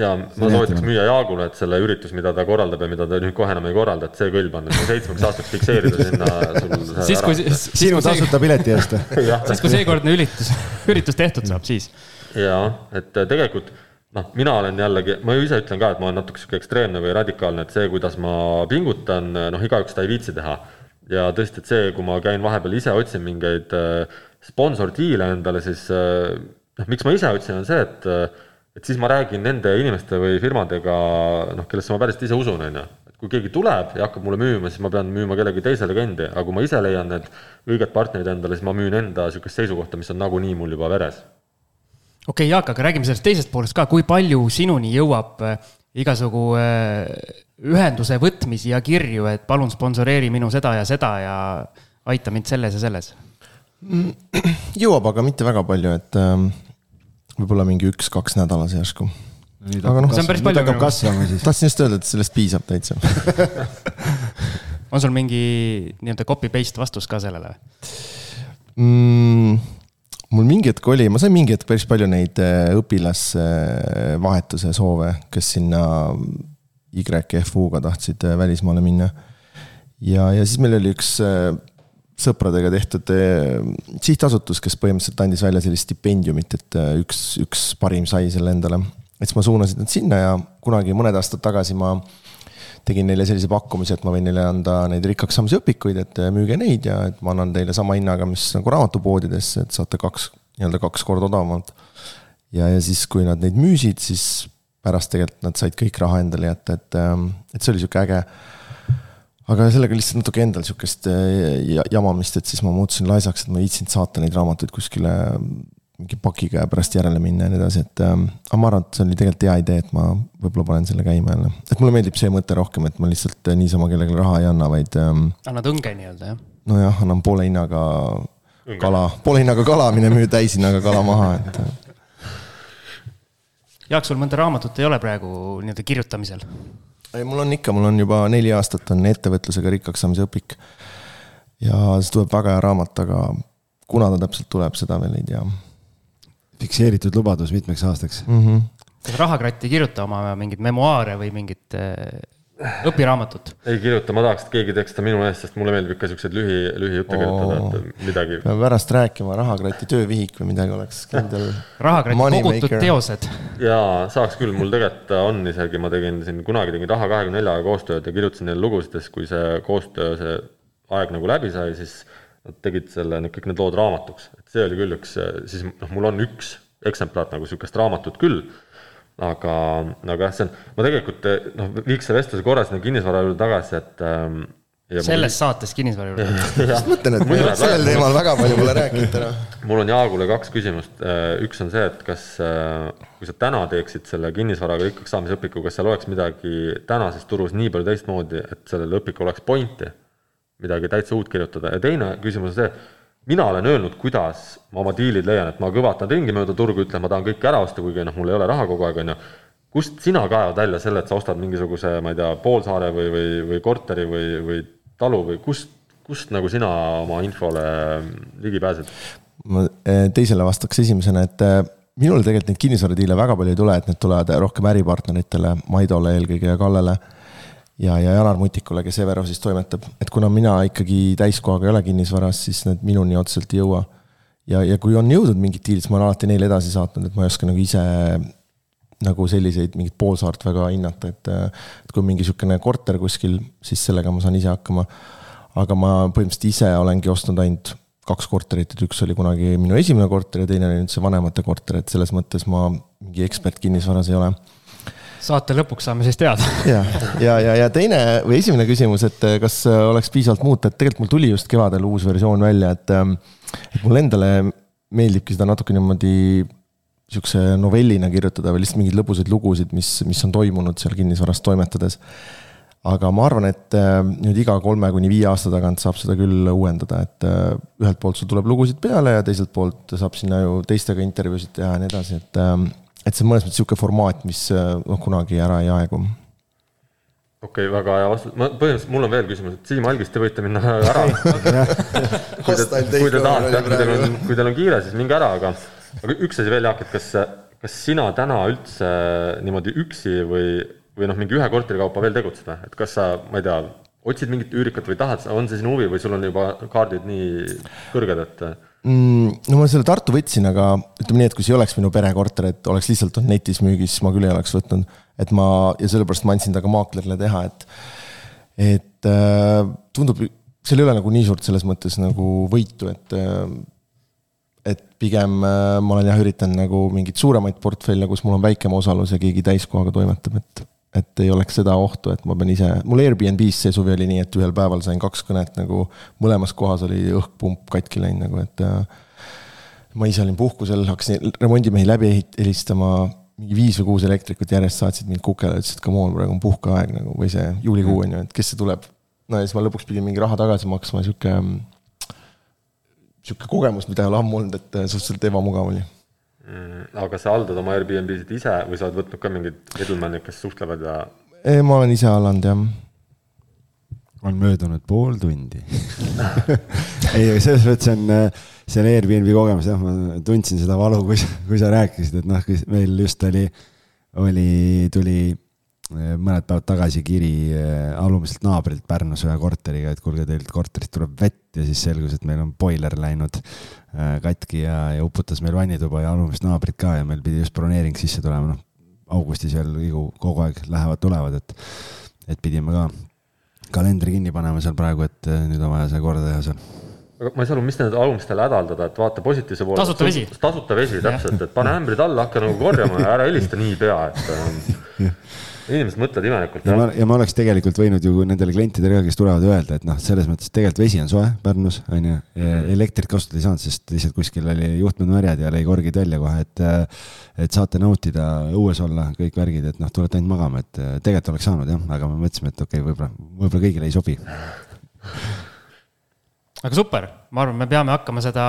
ja ma soovitaks müüa Jaagule, et selle üritus, mida ta korraldab ja mida ta nüüd kohe enam ei korralda, et see kõll panna seitsmeks aastaks fikseerida sinna sul. siis kui, sinu tasuta pileti eest siis kui seekordne üritus, üritus tehtud saab, siis. ja, et tegelikult noh, mina olen jällegi, ma ju ise ütlen ka, et ma olen natuke sihuke ekstreemne või radikaalne, et see, kuidas ma pingutan, noh, igaüks seda ei viitsi teha. ja tõesti, et see, kui ma käin vahepeal ise otsin mingeid äh, sponsordiile endale, siis äh, noh, miks ma ise otsin, on see, et äh, et siis ma räägin nende inimeste või firmadega, noh, kellesse ma päriselt ise usun, on ju. et kui keegi tuleb ja hakkab mulle müüma, siis ma pean müüma kellegi teise legendi, aga kui ma ise leian need õiged partnerid endale, siis ma müün enda niisugust seisukohta, mis on nagunii mul juba veres. okei okay,, Jaak, aga räägime sellest teisest poolest ka, kui palju sinuni jõuab äh, igasugu äh, ühenduse võtmisi ja kirju, et palun sponsoreeri minu seda ja seda ja aita mind selles ja selles? jõuab, aga mitte väga palju, et ähm, võib-olla mingi üks-kaks nädalas järsku. aga noh, nüüd hakkab kasvama siis. tahtsin just öelda, et sellest piisab täitsa on sul mingi nii-öelda copy-paste vastus ka sellele mm,? mul mingi hetk oli, ma sain mingi hetk päris palju neid äh, õpilasvahetuse soove, kes sinna YFU-ga tahtsid äh, välismaale minna. ja, ja siis meil oli üks äh, sõpradega tehtud eh, sihtasutus, kes põhimõtteliselt andis välja sellist stipendiumit, et eh, üks, üks parim sai selle endale. et siis ma suunasin nad sinna ja kunagi mõned aastad tagasi ma tegin neile sellise pakkumise, et ma võin neile anda neid rikkaks saamise õpikuid, et eh, müüge neid ja et ma annan teile sama hinnaga, mis nagu raamatupoodidesse, et saate kaks, nii-öelda kaks korda odavamalt. ja, ja siis, kui nad neid müüsid, siis pärast tegelikult nad said kõik raha endale jätta, et, et see oli sihuke äge aga sellega lihtsalt natuke endal sihukest äh, jamamist, et siis ma muutusin laisaks, et ma ei viitsinud saata neid raamatuid kuskile mingi pakiga ja pärast järele minna ja nii edasi, et ähm,. aga ma arvan, et see oli tegelikult hea idee, et ma võib-olla panen selle käima jälle. et mulle meeldib see mõte rohkem, et ma lihtsalt äh, niisama kellelegi raha ei anna, vaid ähm,. annad õnge nii-öelda, jah? nojah, annan poole hinnaga õnge. kala, poole hinnaga kala, mine müü täishinnaga kala maha, et äh. Jaak, sul mõnda raamatut ei ole praegu nii-öelda kirjutamisel? Ei, mul on ikka, mul on juba neli aastat on ettevõtlusega rikkaks saamise õpik. ja see tuleb väga hea raamat, aga kuna ta täpselt tuleb, seda veel ei tea. fikseeritud lubadus mitmeks aastaks mm. -hmm. kas Rahakratt ei kirjuta oma mingeid memuaare või mingit õpiraamatut? ei kirjuta, ma tahaks, et keegi teeks seda minu eest, sest mulle meeldib ikka siukseid lühi, lühijutte kirjutada, et midagi. peame pärast rääkima, Rahakrati töövihik või midagi oleks kindel. rahakrati kogutud teosed. jaa, saaks küll, mul tegelikult on isegi, ma tegin siin kunagi tegin Raha kahekümne neljaga koostööd ja kirjutasin neile lugusid, siis kui see koostöö, see aeg nagu läbi sai, siis nad tegid selle, kõik need lood raamatuks, et see oli küll üks, siis noh, mul on üks eksemplar nagu sihukest raamatut küll aga, aga jah, see on, ma tegelikult noh, viiks selle vestluse korra sinna kinnisvara juurde tagasi, et ähm, selles mul... saates kinnisvara juurde. just mõtlen, et me ei ole sellel teemal väga palju pole rääkinud täna. mul on Jaagule kaks küsimust. Äh, üks on see, et kas, äh, kui sa täna teeksid selle kinnisvaraga rikkaks saamise õpiku, kas seal oleks midagi tänases turus nii palju teistmoodi, et sellel õpikul oleks pointi, midagi täitsa uut kirjutada ja teine küsimus on see mina olen öelnud, kuidas ma oma diilid leian, et ma kõvatan ringi mööda turgu, ütlen, ma tahan kõike ära osta, kuigi noh, mul ei ole raha kogu aeg, on ju. kust sina kaevad välja selle, et sa ostad mingisuguse, ma ei tea, poolsaare või, või, või korteri või, või talu või kust, kust nagu sina oma infole ligi pääsed? ma eh, teisele vastaks esimesena, et eh, minul tegelikult neid kinnisvaradiile väga palju ei tule, et need tulevad rohkem äripartneritele, Maidole eelkõige ja Kallele ja, ja Janar Mutikule, kes Everosis toimetab, et kuna mina ikkagi täiskohaga ei ole kinnisvaras, siis need minuni otseselt ei jõua. ja, ja kui on jõudnud mingid diilid, siis ma olen alati neile edasi saatnud, et ma ei oska nagu ise nagu selliseid mingit poolsaart väga hinnata, et et kui mingi niisugune korter kuskil, siis sellega ma saan ise hakkama. aga ma põhimõtteliselt ise olengi ostnud ainult kaks korterit, et üks oli kunagi minu esimene korter ja teine oli nüüd see vanemate korter, et selles mõttes ma mingi ekspert kinnisvaras ei ole saate lõpuks saame siis teada. ja, ja, ja, ja teine või esimene küsimus, et eh, kas eh, oleks piisavalt muuta, et tegelikult mul tuli just kevadel uus versioon välja, et, eh, et mulle endale meeldibki seda natuke niimoodi sihukese novellina kirjutada või lihtsalt mingeid lõbusaid lugusid, mis, mis on toimunud seal kinnisvaras toimetades. aga ma arvan, et nüüd iga kolme kuni viie aasta tagant saab seda küll uuendada, et ühelt poolt sul tuleb lugusid peale ja teiselt poolt saab sinna ju teistega intervjuusid teha ja nii edasi, et et see on mõnes mõttes niisugune formaat, mis noh, kunagi ära ei aegu. Okei okay,, väga hea vastus, ma põhimõtteliselt, mul on veel küsimus, et Siim Algis, te võite minna ära. Kui te, kui te tahate, kui teil on, kui teil on kiire, siis minge ära, aga, aga üks asi veel, Jaak, et kas, kas sina täna üldse niimoodi üksi või, või noh, mingi ühe korteri kaupa veel tegutsed või, et kas sa, ma ei tea, otsid mingit üürikat või tahad, on see sinu huvi või sul on juba kaardid nii kõrged, et? No ma selle Tartu võtsin, aga ütleme nii, et kui see ei oleks minu perekorter, et oleks lihtsalt olnud netis müügis, ma küll ei oleks võtnud. et ma ja sellepärast ma andsin ta ka maaklerile teha, et, et äh, tundub, seal ei ole nagu nii suurt selles mõttes nagu võitu, et äh, et pigem äh, ma olen jah üritanud nagu mingeid suuremaid portfelle, kus mul on väikem osalus ja keegi täiskohaga toimetab, et et ei oleks seda ohtu, et ma pean ise, mul Airbnb-s see suvi oli nii, et ühel päeval sain kaks kõnet nagu mõlemas kohas oli õhkpump katki läinud nagu, et äh, ma ise olin puhkusel, hakkasin remondimehi läbi helistama, mingi viis või kuus elektrikut järjest saatsid mind kukele, ütlesid, come on, praegu on puhkeaeg nagu või see juulikuu on ju, et kes see tuleb. no ja siis ma lõpuks pidin mingi raha tagasi maksma, sihuke, sihuke kogemus, mida ei ole ammu olnud, et äh, suhteliselt ebamugav oli mm,. aga sa haldad oma Airbnb-sid ise või sa oled võtnud ka mingeid middleman'e, kes suhtlevad ja? ma olen ise hallanud, jah. on möödunud pool tundi ei, selles mõttes on äh, selle Airbnb kogemus, jah, ma tundsin seda valu, kui, kui sa rääkisid, et noh, meil just oli, oli, tuli äh, mõned päevad tagasi kiri äh, alumiselt naabrilt Pärnus ühe korteriga, et kuulge, teilt korterist tuleb vett ja siis selgus, et meil on boiler läinud Äh, katki ja, ja uputas meil vannituba ja alumist naabrit ka ja meil pidi just broneering sisse tulema, noh. augustis veel ju kogu aeg lähevad-tulevad, et, et pidime ka kalendri kinni panema seal praegu, et nüüd on vaja see korda teha seal aga ma ei saa aru, mis need alumistele hädaldada, et vaata positiivse poole. tasuta vesi. tasuta vesi, täpselt, et pane ämbrid alla, hakka nagu korjama ja ära helista niipea, et ähm, inimesed mõtlevad imelikult. ja ma, ja ma oleks tegelikult võinud ju nendele klientidele ka, kes tulevad, öelda, et noh, selles mõttes tegelikult vesi on soe Pärnus, on ju. elektrit kasutada ei saanud, sest lihtsalt kuskil oli juhtmed märjad ja lõi korgid välja kohe, et. et saate nautida, õues olla, kõik värgid, et noh, tulete ainult magama, et tegelikult oleks saanud jah, aga me mõtlesime, et okei okay,, võib-olla, võib-olla kõigile ei sobi aga super, ma arvan, me peame hakkama seda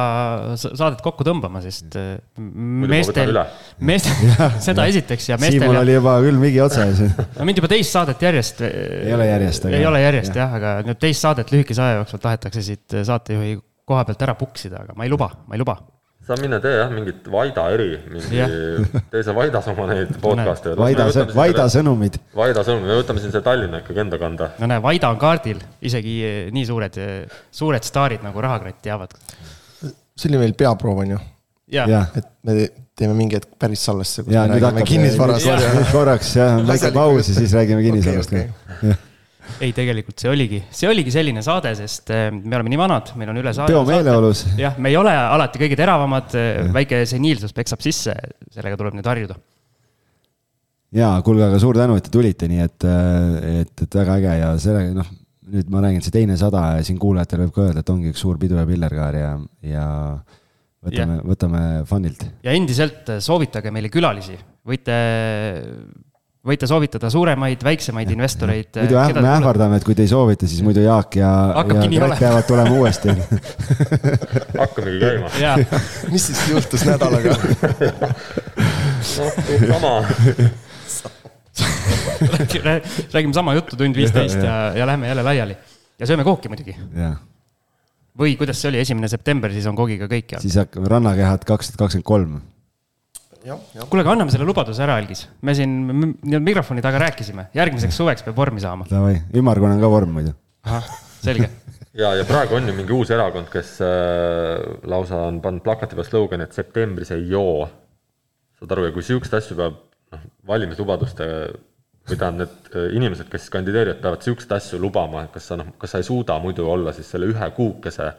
saadet kokku tõmbama, sest äh, meestel, meestel, seda esiteks ja meestel. Siimul oli juba küll mingi otsa ees. no mind juba teist saadet järjest. ei ole järjest. ei ole järjest jah, aga nüüd teist saadet lühikese aja jooksul tahetakse siit saatejuhi koha pealt ära puksida, aga ma ei luba, ma ei luba sa mine tee jah, mingit Vaida eri, mingi tee sa Vaidas oma neid podcast'e. Vaida, Vaida sõnumid. Vaida sõnumid, me võtame siin selle Tallinna ikkagi enda kanda. no näe, Vaida on kaardil, isegi nii suured, suured staarid nagu Rahakratt teavad. see oli meil peaproov, on ju? et me teeme mingi hetk päris salvesse, kus ja, me räägime kinnisvarast. korraks jah, väike paus ja siis räägime kinnisvarast okay,. Okay ei, tegelikult see oligi, see oligi selline saade, sest äh, me oleme nii vanad, meil on üle saade. peomeeleolus. jah, me ei ole alati kõige teravamad, äh, väike seniilsus peksab sisse, sellega tuleb nüüd harjuda. ja kuulge, aga suur tänu, et te tulite, nii et, äh, et, et väga äge ja sellega noh, nüüd ma räägin, see teine sada ja siin kuulajatele võib ka öelda, et ongi üks suur pidu ja pillerkaar ja, ja võtame, võtame fanilt. ja endiselt soovitage meile külalisi, võite võite soovitada suuremaid, väiksemaid investoreid. muidu äh, me ähvardame, et kui te ei soovita, siis muidu Jaak ja, ja Greg peavad tulema uuesti hakkamegi käima. mis siis juhtus nädalaga? noh, sama räägime sama juttu tund viisteist ja, ja, ja lähme jälle laiali ja sööme kooki muidugi. või kuidas see oli, esimene september, siis on koogiga kõik. siis hakkame rannakehad kaks tuhat kakskümmend kolm kuule, aga anname selle lubaduse ära, Algis. me siin nii-öelda mikrofoni taga rääkisime, järgmiseks suveks peab vormi saama. Davai, ümmargune on ka vorm muidu. ahah, selge ja, ja praegu on ju mingi uus erakond, kes äh, lausa on pannud plakati peal slogani, et septembris ei joo. saad aru, ja kui siukseid asju peab, noh, valimislubaduste või tähendab, need äh, inimesed, kes kandideerivad, peavad siukseid asju lubama, et kas sa noh, kas sa ei suuda muidu olla siis selle ühe kuukese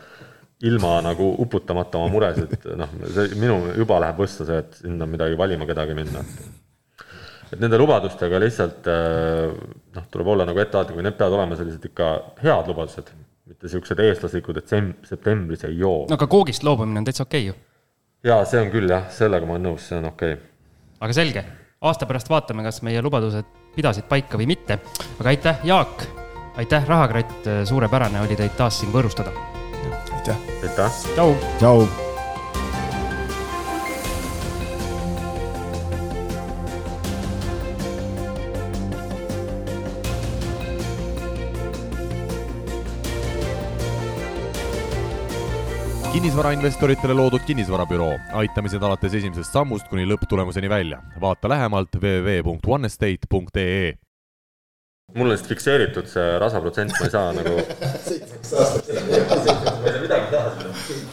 ilma nagu uputamata oma muresid, noh, see minu juba läheb võssa see, et sinna midagi valima kedagi minna. et nende lubadustega lihtsalt eh, noh, tuleb olla nagu ettevaatlik, need peavad olema sellised ikka head lubadused, mitte niisugused eestlaslikud, et septembris ei joo. no aga koogist loobumine on täitsa okei okay, ju jaa, see on küll jah, sellega ma olen nõus, see on okei okay.. aga selge, aasta pärast vaatame, kas meie lubadused pidasid paika või mitte. aga aitäh, Jaak, aitäh, Rahakratt, suurepärane oli teid taas siin võõrustada. aitäh. aitäh. tšau. tšau. kinnisvarainvestoritele loodud kinnisvarabüroo, aitame sind alates esimesest sammust kuni lõpptulemuseni välja. vaata lähemalt www.onestate.ee mul on lihtsalt fikseeritud see rasaprotsent, ma ei saa nagu. verdad, bro.